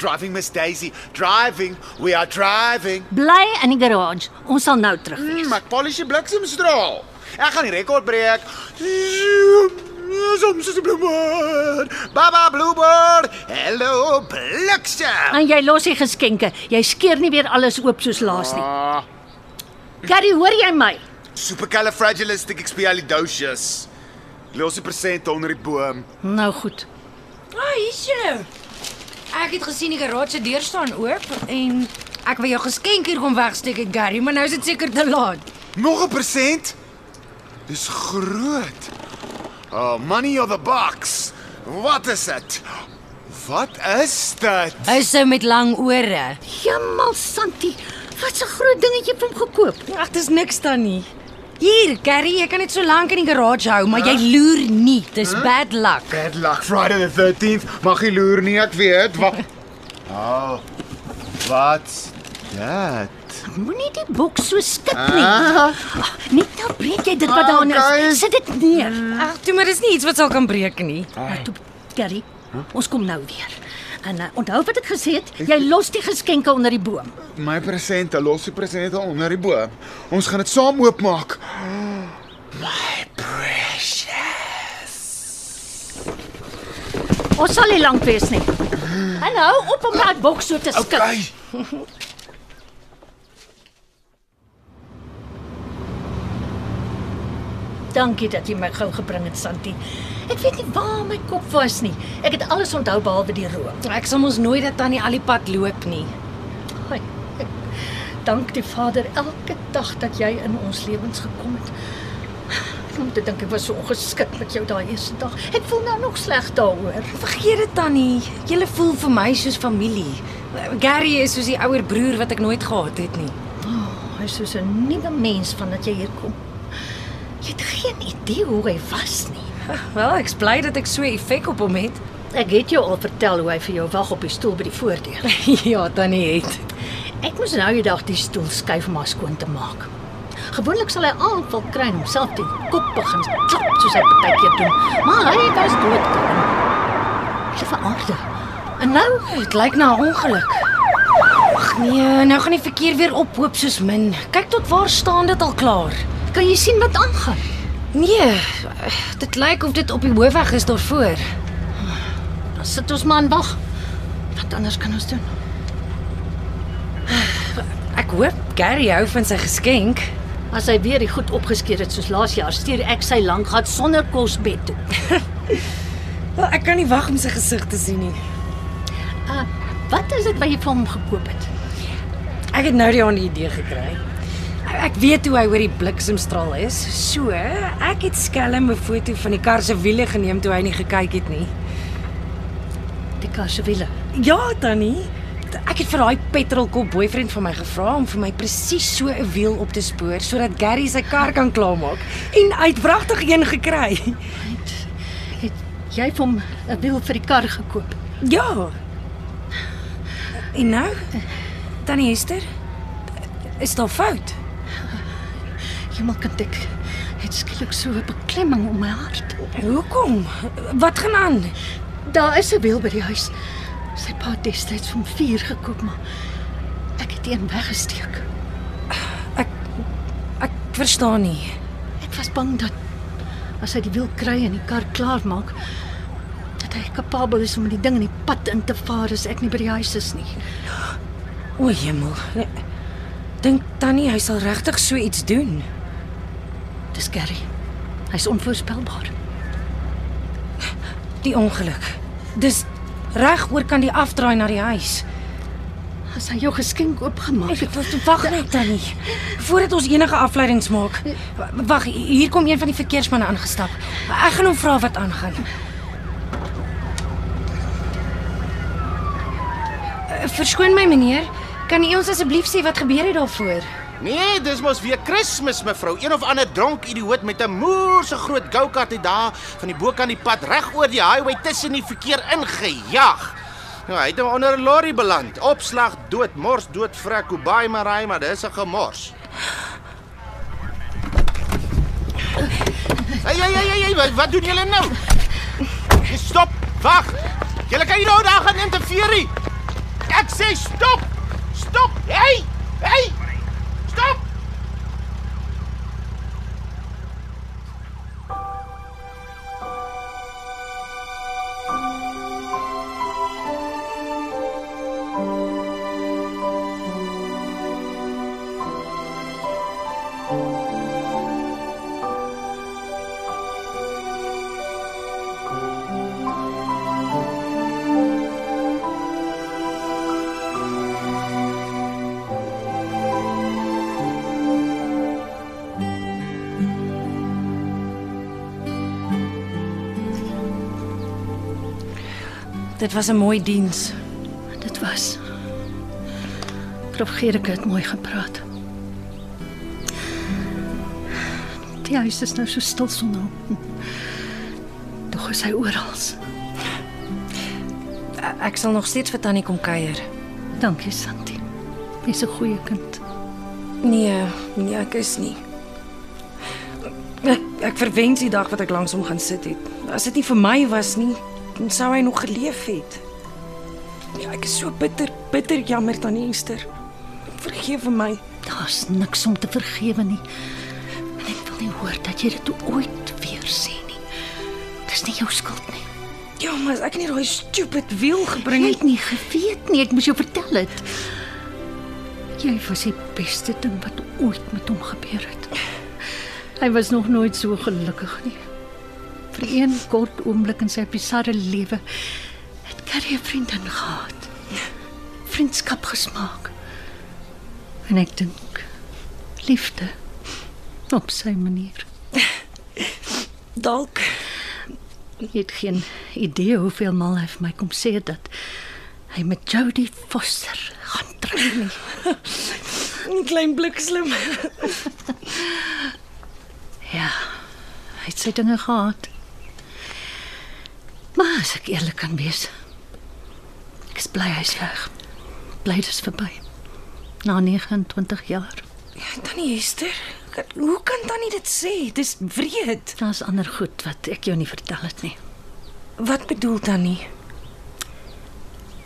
Driving Miss Daisy, driving. We are driving. Bly in die garage. Ons sal nou terug wees. Mm, ek polish die bliksemstraal. Ek gaan die rekord breek. Soms is 'n bluebird. Baba bluebird. Hello bliksem. En jy los die geskenke. Jy skeer nie weer alles oop soos laas nie. Ah, Gary, hoor jy my? supercalifragilisticexpialidocious. Los die persente onder die boom. Nou goed. Ah, hier's jy. Ek het gesien die garage se deur staan oop en ek wou jou geskenk hier kom wegsteek het Gary, maar nou is dit seker te laat. Nog 'n persent? Dis groot. Oh, money or the box. Wat is dit? Wat is dit? Hy sou met lang ore. Jemal Santi, wat 'n groot dingetjie het hom gekoop. Ag, dis niks dan nie. Hier, Gary, jy kan dit so lank in die garage hou, maar jy loer nie. Dis bad luck. Bad luck Friday the 13th. Mag jy loer nie, ek weet. Wat? Oh. Wat? Dit. Moenie die boks so skit nie. Ah. Ah, Net nou breek jy dit wat daarin Okay. is. Sit dit neer. Ag, toe maar dis nie iets wat sal kan breek nie. Maar toe, Gary, ons kom nou weer. En uh, onthou wat ek gesê het, jy los die geskenke onder die boom. My presente, los die presente onder die boom. Ons gaan dit saam oopmaak. My precious. Ons sal nie lank wees nie. En hou op om daai boks so te skit. Okay. Dankie dat jy my gou gebring het, Santi. Ek weet nie waar my kop was nie. Ek het alles onthou behalwe die rook. Ek sal mos nooit dat tannie al die pad loop nie. Ai, ek dank die Vader elke dag dat jy in ons lewens gekom het. Om te dink ek was so ongeskik met jou daai eerste dag. Ek voel nou nog sleg daaroor. Vergeet dit tannie. Julle voel vir my soos familie. Gary is soos die ouer broer wat ek nooit gehad het nie. Hy is soos 'n nuwe mens vandat jy hier kom. Jy het geen idee hoe hy was nie. Wel, ek's bly dat ek so 'n effek op hom het. Ek het jou al vertel hoe hy vir jou wag op die stoel by die voordeur. ja, tannie het. Ek moes nou die dag die stoel skuif om haar skoon te maak. Gewoonlik sal hy aanval kry en homself die kop begin klap soos hy partykeer doen, maar hy was doodkalm. Liewe aarde. En nou, Dit lyk na 'n ongeluk. Ag nee, nou gaan die verkeer weer ophoop soos min. Kyk tot waar staan dit al klaar. kan jy sien wat aangaan? Nee, dit lyk of dit op die hoofweg is daarvoor. Dan sit ons maar en wag. Wat anders kan ons doen? Ek hoop Gary hou van sy geskenk. As hy weer die goed opgeskeer het soos laas jaar, stuur ek sy lank gat sonder kos bed toe. Wel, ek kan nie wag om sy gesig te sien nie. Uh, wat is dit wat jy vir hom gekoop het? Ek het nou die aan die idee gekry. Ek weet hoe hy oor die bliksemstraal is. So, ek het skelm 'n foto van die kar se wiele geneem toe hy nie gekyk het nie. Die kar se wiele. Ja, Tannie. Ek het vir daai petrolkop boyfriend van my gevra om vir my presies so 'n wiel op te spoor sodat Gary sy kar kan klaarmaak en hy het wragtig een gekry. Het jy vir hom 'n wiel vir die kar gekoop? Ja. En nou? Tannie Esther? Is daar fout? Hemelkind ek het skielik so 'n beklemming om my hart. Hoekom? Wat gaan aan? Daar is 'n wiel by die huis. Sy pa het destyds van 4 gekoop, maar ek het een weggesteek. Ek verstaan nie. Ek was bang dat as hy die wiel kry en die kar klaar maak, dat hy kapabel is om die ding in die pad in te vaar as ek nie by die huis is nie. O, hemel. Dink Tannie hy sal regtig so iets doen? Dis Gary. Hy's onvoorspelbaar. Die ongeluk. Dis reg oor kan die afdraai na die huis. As hy jou geskenk oopgemaak Ek wag net Tannie. Voordat ons enige afleidings maak. Wag, hier kom een van die verkeersmanne aangestap. Ek gaan hom vra wat aangaan. Eh, Verskoon my meneer, kan u ons asseblief sê wat gebeur het daarvoor? Nee, dis mos weer Kersfees mevrou. Een of ander dronk idioot met 'n moer so groot go-kart het daar van die bokant die pad reg oor die highway tussen die verkeer ingejaag. Nou, hy het nou onder 'n lorry beland. Opslag dood, mors dood, vrek, Kobai Marai, maar dis 'n gemors. Hey, hey, hey, hey, wat, wat doen julle nou? Stop, wag. Julle kan nie nou daar gaan interfereer nie. Ek sê stop. Stop. Hey! Hey! Stop! Dit was 'n mooi diens. Dit was. Prof Gerike het mooi gepraat. Die huis is nou so stil sonder hom. Tog is hy oral. Ek sal nog steeds vir Tannie kom kuier. Dankie, Santi. Jy's 'n goeie kind. Nee, nee, ek is nie. Ek ek verwens die dag wat ek langs hom gaan sit het. As dit nie vir my was nie, dan sou hy nog geleef het. Ja, ek is so bitter, bitter jammer Tannie Esther. Vergewe my. Daar's niks om te vergewe nie. En ek wil nie hoor dat jy dit ooit weer sê nie. Dis nie jou skuld nie. Ja, maar ek nie daai stupid wiel gebring Jy het het nie geweet nie, ek moes jou vertel het. Jy was die beste ding wat ooit met hom gebeur het. Hy was nog nooit so gelukkig nie. Vir een kort oomblik in sy bizarre lewe het Carrie 'n vriendin gehad. Vriendskap gesmaak. En ek dink liefde op sy manier. dalk Jy het geen idee hoeveel maal hy vir my kom sê dat hy met Jodie Foster gaan trou nie. 'n klein blikslim. Ja, hy het sy dinge gehad. Maar as ek eerlik kan wees, ek is bly hy's weg. Bly dis verby. Na 29 jaar. Tannie Esther, kan- hoe kan Tannie dit sê? Dis wreed. Daar's ander goed wat ek jou nie vertel het nie. Wat bedoel Tannie?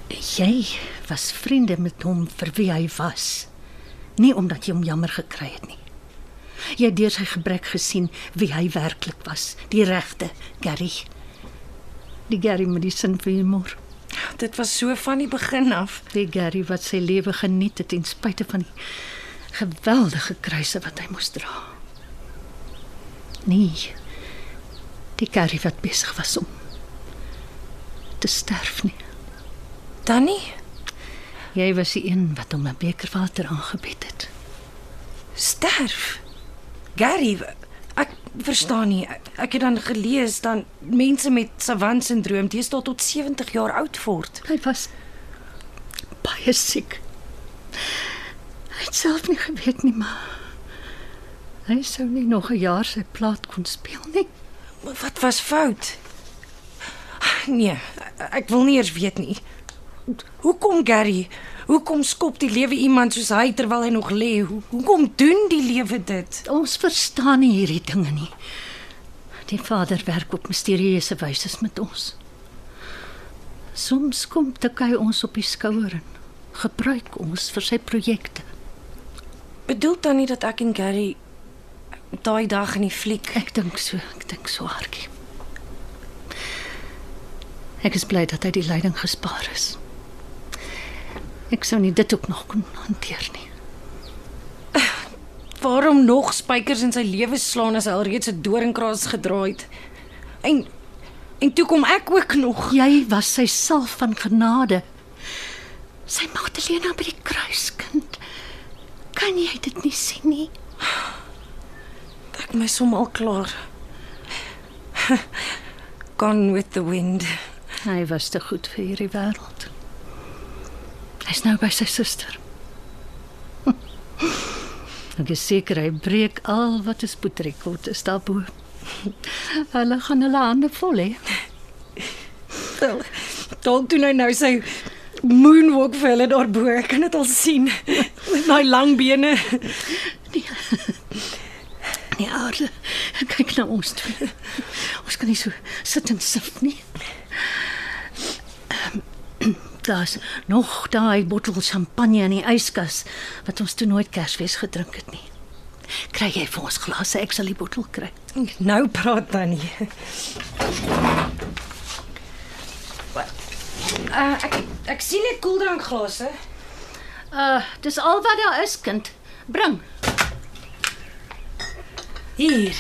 Jy was vriende met hom vir wie hy was. Nie omdat jy hom jammer gekry het nie. Jy het deur sy gebrek gesien wie hy werklik was, die regte Gary. Die Gary met die sin vir humor. Dit was so van die begin af. Die Gary wat sy lewe geniet het ten spyte van die geweldige kruise wat hy moes dra. Nee. Die Gary wat besig was om te sterf nie. Tannie, Jy was die een wat hom 'n beker water aangebied het. sterf. Gary, ek verstaan nie. Ek, het dan gelees dan mense met savant sindroom deesdae tot 70 jaar oud word. Hy was baie siek. Hy het self nie geweet nie, maar hy sou nie nog 'n jaar sy plaat kon speel nie. Wat was fout? Nee, ek wil nie eers weet nie. Hoekom Gary? Hoekom skop die lewe iemand soos hy terwyl hy nog lê? Hoe, hoekom doen die lewe dit? Ons verstaan nie hierdie dinge nie. Die Vader werk op misterieuse wyse met ons. Soms kom tik hy ons op die skouer en gebruik ons vir sy projekte. Bedoel dan nie dat ek en Gary daai dag in die fliek. Ek dink so, ek dink so hartjie. Ek is bly dat hy die leiding gespaar is. Ek sou nie dit ook nog kon hanteer nie. Waarom nog spykers in sy lewe slaan as hy alreeds 'n doringkraas gedraai het? En en toe kom ek ook nog. Jy was sy salf van genade. Sy Magdalena by die kruiskind. Kan jy dit nie sien nie? Ek mis hom al klaar. Gone with the wind. Hy was te goed vir hierdie wêreld. Hy's nou by sy suster. Ek is seker hy breek al wat 'n spoedrekord is daarbo. Hulle gaan hulle hande vol hê. Dalk doen hy nou sy moonwalk vir hulle daarbo. Ek kan dit al sien. Met daai lang bene. Nee, aarde. Kyk na ons twee. Ons kan nie so sit en sif nie. Daar's nog daai bottel champagne in die yskas wat ons toe nooit Kersfees gedrink het nie. Kry jy vir ons glase? Ek sal die bottel kry. Nou praat dan nie. Uh, ek ek sien net koeldrankglase. Uh, dis al wat daar is, kind. Bring. Hier.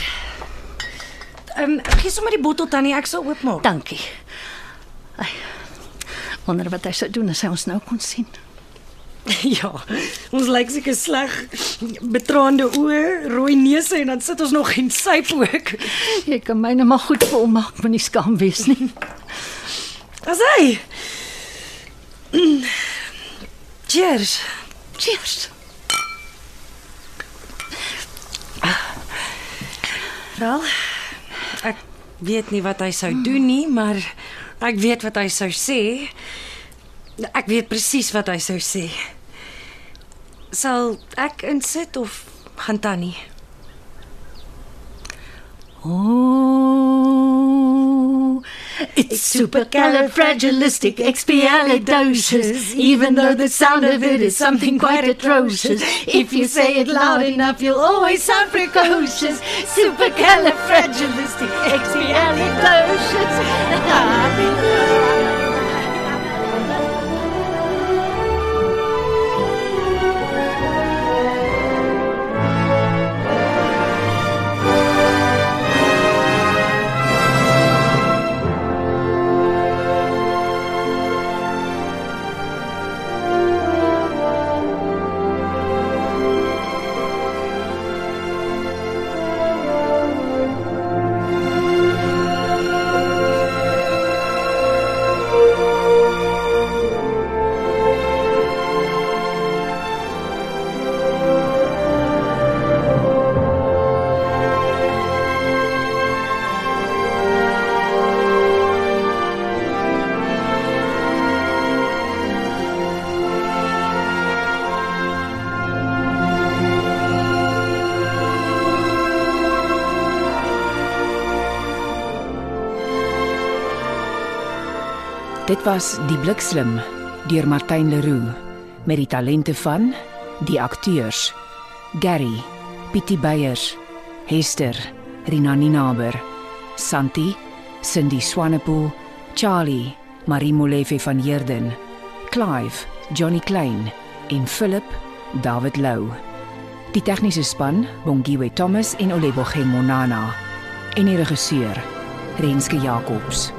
Ehm um, gee sommer die bottel tannie, ek sal oopmaak. Dankie. Ai. Wonder wat hy sou doen as hy ons nou kon sien. Ja, ons lyk seker sleg. Betraande oë, rooi neuse en dan sit ons nog en syp ook. Jy kan my net maar goed vir hom maak, moenie skaam wees nie. As hy. Cheers. Cheers. Wel, ek weet nie wat hy sou doen nie, maar ek weet wat hy sou sê. Ek weet presies wat hy sou sê. Sal ek insit of gaan tannie? Oh, it's supercalifragilisticexpialidocious. Even though the sound of it is something quite atrocious, if you say it loud enough, you'll always sound precocious. Supercalifragilisticexpialidocious. Ah. Dit was Die Blikslim deur Martin Leroux met die talente van die akteurs Gary, Pietie Beyers, Hester, Rina Ninaber, Santi, Cindy Swanepoel, Charlie, Marie Molefe van Heerden, Clive, Johnny Klein en Philip David Lou. Die tegniese span, Bongwe Thomas en Oleboge Monana en die regisseur, Renske Jacobs.